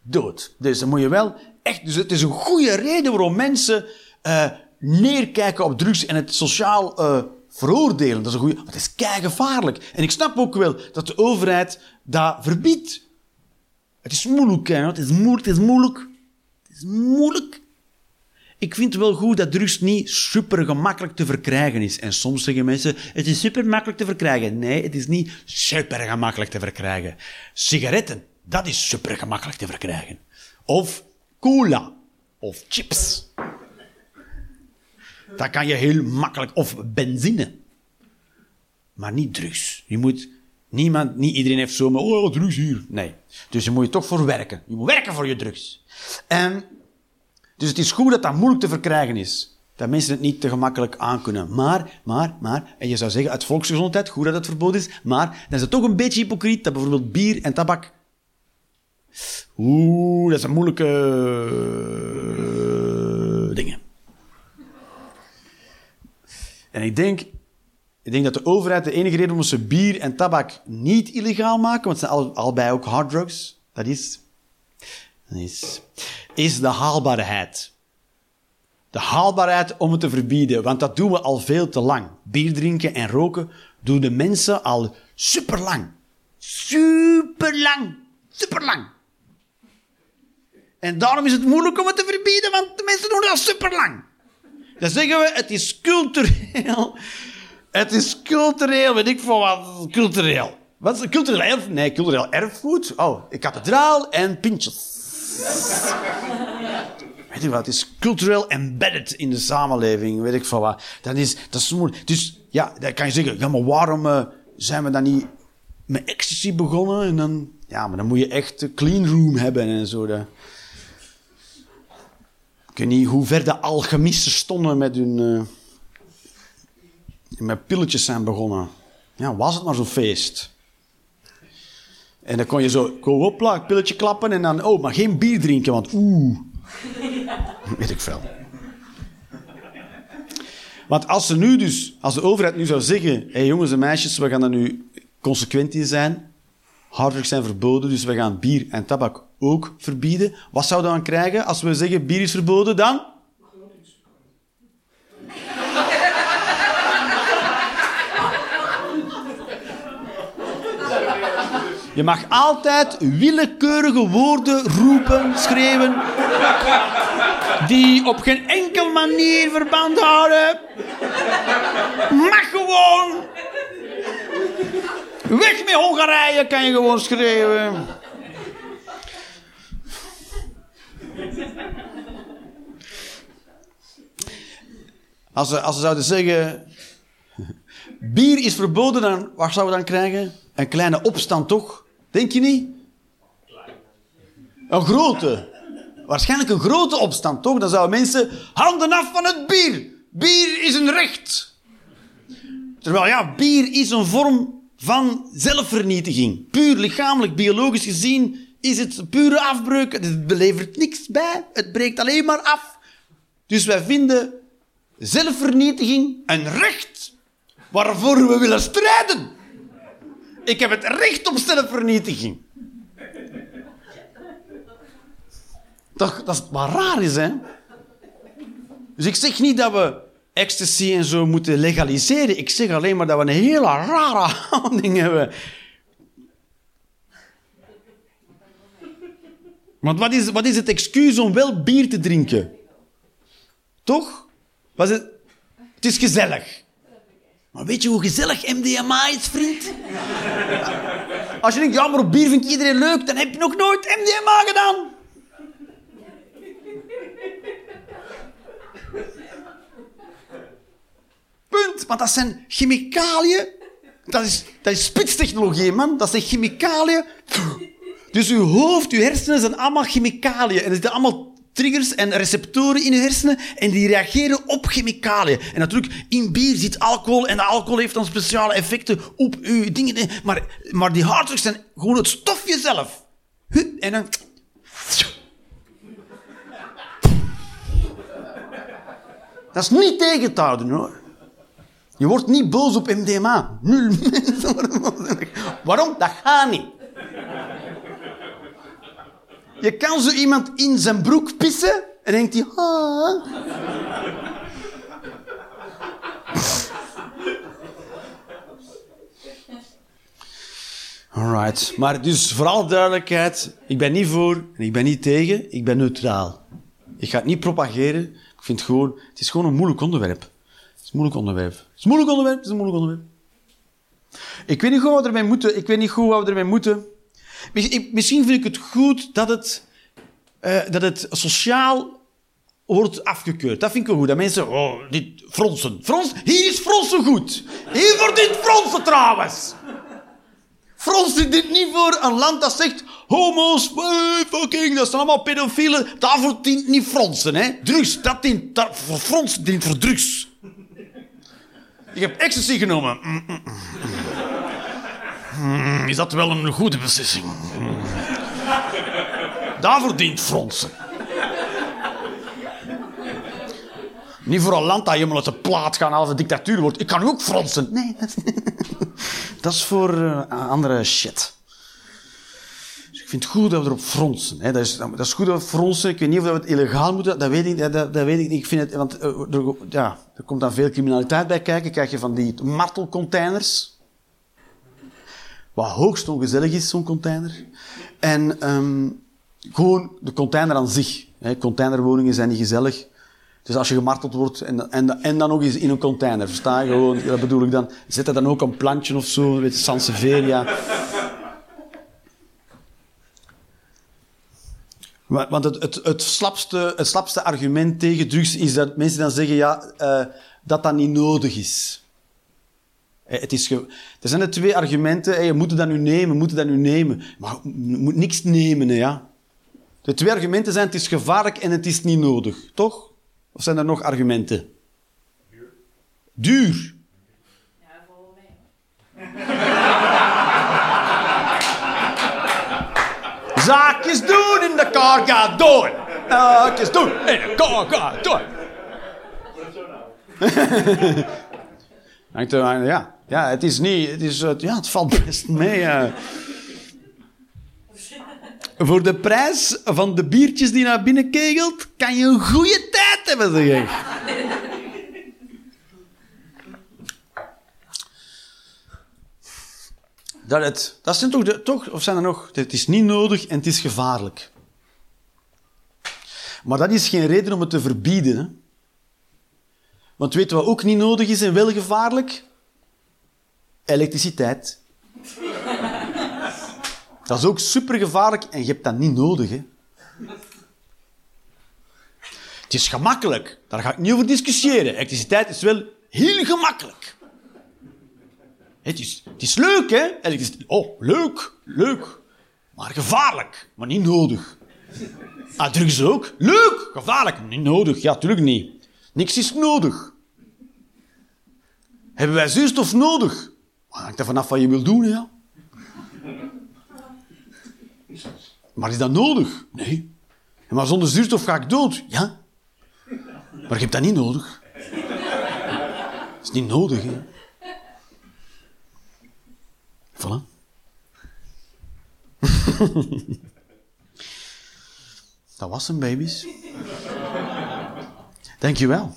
dood. Dus dan moet je wel echt. Dus het is een goede reden waarom mensen eh, neerkijken op drugs en het sociaal eh, veroordelen. Dat is een goede. Het is gevaarlijk. En ik snap ook wel dat de overheid dat verbiedt. Het is moeilijk, hè? Het is moeilijk. Het is moeilijk. Het is moeilijk. Ik vind het wel goed dat drugs niet super gemakkelijk te verkrijgen is. En soms zeggen mensen, het is super makkelijk te verkrijgen. Nee, het is niet super gemakkelijk te verkrijgen. Sigaretten, dat is super gemakkelijk te verkrijgen. Of cola. Of chips. Dat kan je heel makkelijk. Of benzine. Maar niet drugs. Je moet... Niemand, niet iedereen heeft zomaar, oh, drugs hier. Nee. Dus je moet je toch voor werken. Je moet werken voor je drugs. En dus het is goed dat dat moeilijk te verkrijgen is. Dat mensen het niet te gemakkelijk aankunnen. Maar, maar, maar, en je zou zeggen uit volksgezondheid, goed dat het verboden is, maar dan is het toch een beetje hypocriet dat bijvoorbeeld bier en tabak... Oeh, dat zijn moeilijke eh, dingen. En ik denk, ik denk dat de overheid de enige reden waarom ze bier en tabak niet illegaal maken, want het zijn al, allebei ook harddrugs, dat is is, is de haalbaarheid. De haalbaarheid om het te verbieden, want dat doen we al veel te lang. Bier drinken en roken doen de mensen al superlang. Superlang. Superlang. En daarom is het moeilijk om het te verbieden, want de mensen doen het al superlang. Dan zeggen we, het is cultureel. Het is cultureel, weet ik veel wat, cultureel. Wat is het? Cultureel erf? Nee, cultureel erfgoed. Oh, kathedraal en pintjes. Weet je wat, het is cultureel embedded in de samenleving, weet ik veel wat. Dat is, dat is moeilijk. Dus ja, dan kan je zeggen, ja, maar waarom eh, zijn we dan niet met ecstasy begonnen? En dan, ja, maar dan moet je echt een clean room hebben en zo. Ik weet niet hoe ver de alchemisten stonden met hun... eh, met pilletjes zijn begonnen. Ja, was het maar zo'n feest. En dan kon je zo, hopla, pilletje klappen en dan, oh, maar geen bier drinken, want oeh. Weet ik veel. Want als ze nu dus, als de overheid nu zou zeggen, hé hey jongens en meisjes, we gaan er nu consequent in zijn. Harddrugs zijn verboden, dus we gaan bier en tabak ook verbieden. Wat zouden we dan krijgen als we zeggen, bier is verboden, dan? Je mag altijd willekeurige woorden roepen, schreeuwen, die op geen enkel manier verband houden. Mag gewoon. Weg met Hongarije kan je gewoon schreeuwen. Als ze, als ze zouden zeggen, bier is verboden, dan, wat zouden we dan krijgen? Een kleine opstand toch? Denk je niet? Een grote. Waarschijnlijk een grote opstand toch? Dan zouden mensen handen af van het bier. Bier is een recht. Terwijl ja, bier is een vorm van zelfvernietiging. Puur lichamelijk, biologisch gezien is het pure afbreuk. Het levert niks bij. Het breekt alleen maar af. Dus wij vinden zelfvernietiging een recht waarvoor we willen strijden. Ik heb het recht op zelfvernietiging. Toch, dat is wat raar is, hè? Dus ik zeg niet dat we ecstasy en zo moeten legaliseren. Ik zeg alleen maar dat we een hele rare houding hebben. Want wat is, wat is het excuus om wel bier te drinken? Toch? Het, is gezellig. Maar weet je hoe gezellig MDMA is, vriend? Als je denkt, ja, maar op bier vindt iedereen leuk, dan heb je nog nooit MDMA gedaan. Punt. want dat zijn chemicaliën. Dat is, dat is spitstechnologie, man. Dat zijn chemicaliën. Dus uw hoofd, uw hersenen zijn allemaal chemicaliën. En er zitten allemaal triggers en receptoren in uw hersenen en die reageren op chemicaliën. En natuurlijk, in bier zit alcohol en de alcohol heeft dan speciale effecten op uw dingen. Maar, maar die harddrugs zijn gewoon het stofje zelf. En dan... Dat is niet tegen te houden, hoor. Je wordt niet boos op MDMA. Nul. Waarom? Dat gaat niet. Je kan zo iemand in zijn broek pissen en denkt hij... Ah. Alright. Maar dus vooral duidelijkheid. Ik ben niet voor en ik ben niet tegen. Ik ben neutraal. Ik ga het niet propageren. Ik vind het gewoon... Het is gewoon een moeilijk onderwerp. Het is een moeilijk onderwerp. Het is een moeilijk onderwerp. Het is een moeilijk onderwerp. Ik weet niet goed wat we ermee moeten. Ik weet niet goed wat we ermee moeten. Misschien vind ik het goed dat het, eh, dat het sociaal wordt afgekeurd. Dat vind ik wel goed. Dat mensen, oh, dit fronsen. Frons, hier is fronsen goed. Hier voor dit fronsen trouwens. Fronsen dit niet voor een land dat zegt homo's, hey, fucking, dat zijn allemaal pedofielen. Daarvoor dient niet fronsen, hè. Drugs, dat dient, voor fronsen dient voor drugs. Ik heb ecstasy genomen. Mm, mm. Mm, is dat wel een goede beslissing? Mm. Daarvoor dient fronsen. Niet voor een land dat helemaal uit de plaat gaat als een dictatuur wordt. Ik kan ook fronsen. Nee, dat, is voor eh, andere shit. Dus ik vind het goed dat we erop fronsen. Hè. Dat, is, dat is goed dat we fronsen. Ik weet niet of we het illegaal moeten. Dat weet ik, dat weet ik niet. Ik vind het, want eh, er, ja, er komt dan veel criminaliteit bij kijken. Krijg je van die martelcontainers. Wat hoogst ongezellig is, zo'n container. En ehm, gewoon de container aan zich. Hè. Containerwoningen zijn niet gezellig. Dus als je gemarteld wordt en, en, dan nog eens in een container, versta je gewoon, dat bedoel ik dan. Zet er dan ook een plantje of zo, weet je, Sansevieria. Want het, het, het, slapste, het slapste argument tegen drugs is dat mensen dan zeggen ja, eh, dat dat niet nodig is. Eh, Het is er zijn er twee argumenten. Je moet dat nu nemen, moet dat nu nemen. Maar je moet niks nemen, ja. De twee argumenten zijn het is gevaarlijk en het is niet nodig. Toch? Of zijn er nog argumenten? Duur. Duur. Zaakjes doen in de car gaat door. Zaakjes doen in de car gaat door. Hangt er aan- Ja, ja, het is niet... Het, is, eh, ja, het valt best mee. Voor de prijs van de biertjes die naar binnen kegelt, kan je een goede tijd hebben, zeg. Dat, het, dat zijn toch, toch, of zijn er nog? Het is niet nodig en het is gevaarlijk. Maar dat is geen reden om het te verbieden. Want weet je wat ook niet nodig is en wel gevaarlijk? Elektriciteit. Dat is ook supergevaarlijk en je hebt dat niet nodig. Hè? Het is gemakkelijk, daar ga ik niet over discussiëren. Elektriciteit is wel heel gemakkelijk. Het is, is leuk, hè? Elektriciteit. Oh, leuk, leuk. Maar gevaarlijk, maar niet nodig. Ah, drugs ook. Leuk, gevaarlijk, maar niet nodig. Ja, tuurlijk niet. Niks is nodig. Hebben wij zuurstof nodig? Hangt er vanaf wat je wil doen, ja. Maar is dat nodig? Nee. Maar zonder zuurstof ga ik dood. Ja. Maar je hebt dat niet nodig. Dat is niet nodig, hè. Voilà. dat was hem, baby's. Dankjewel.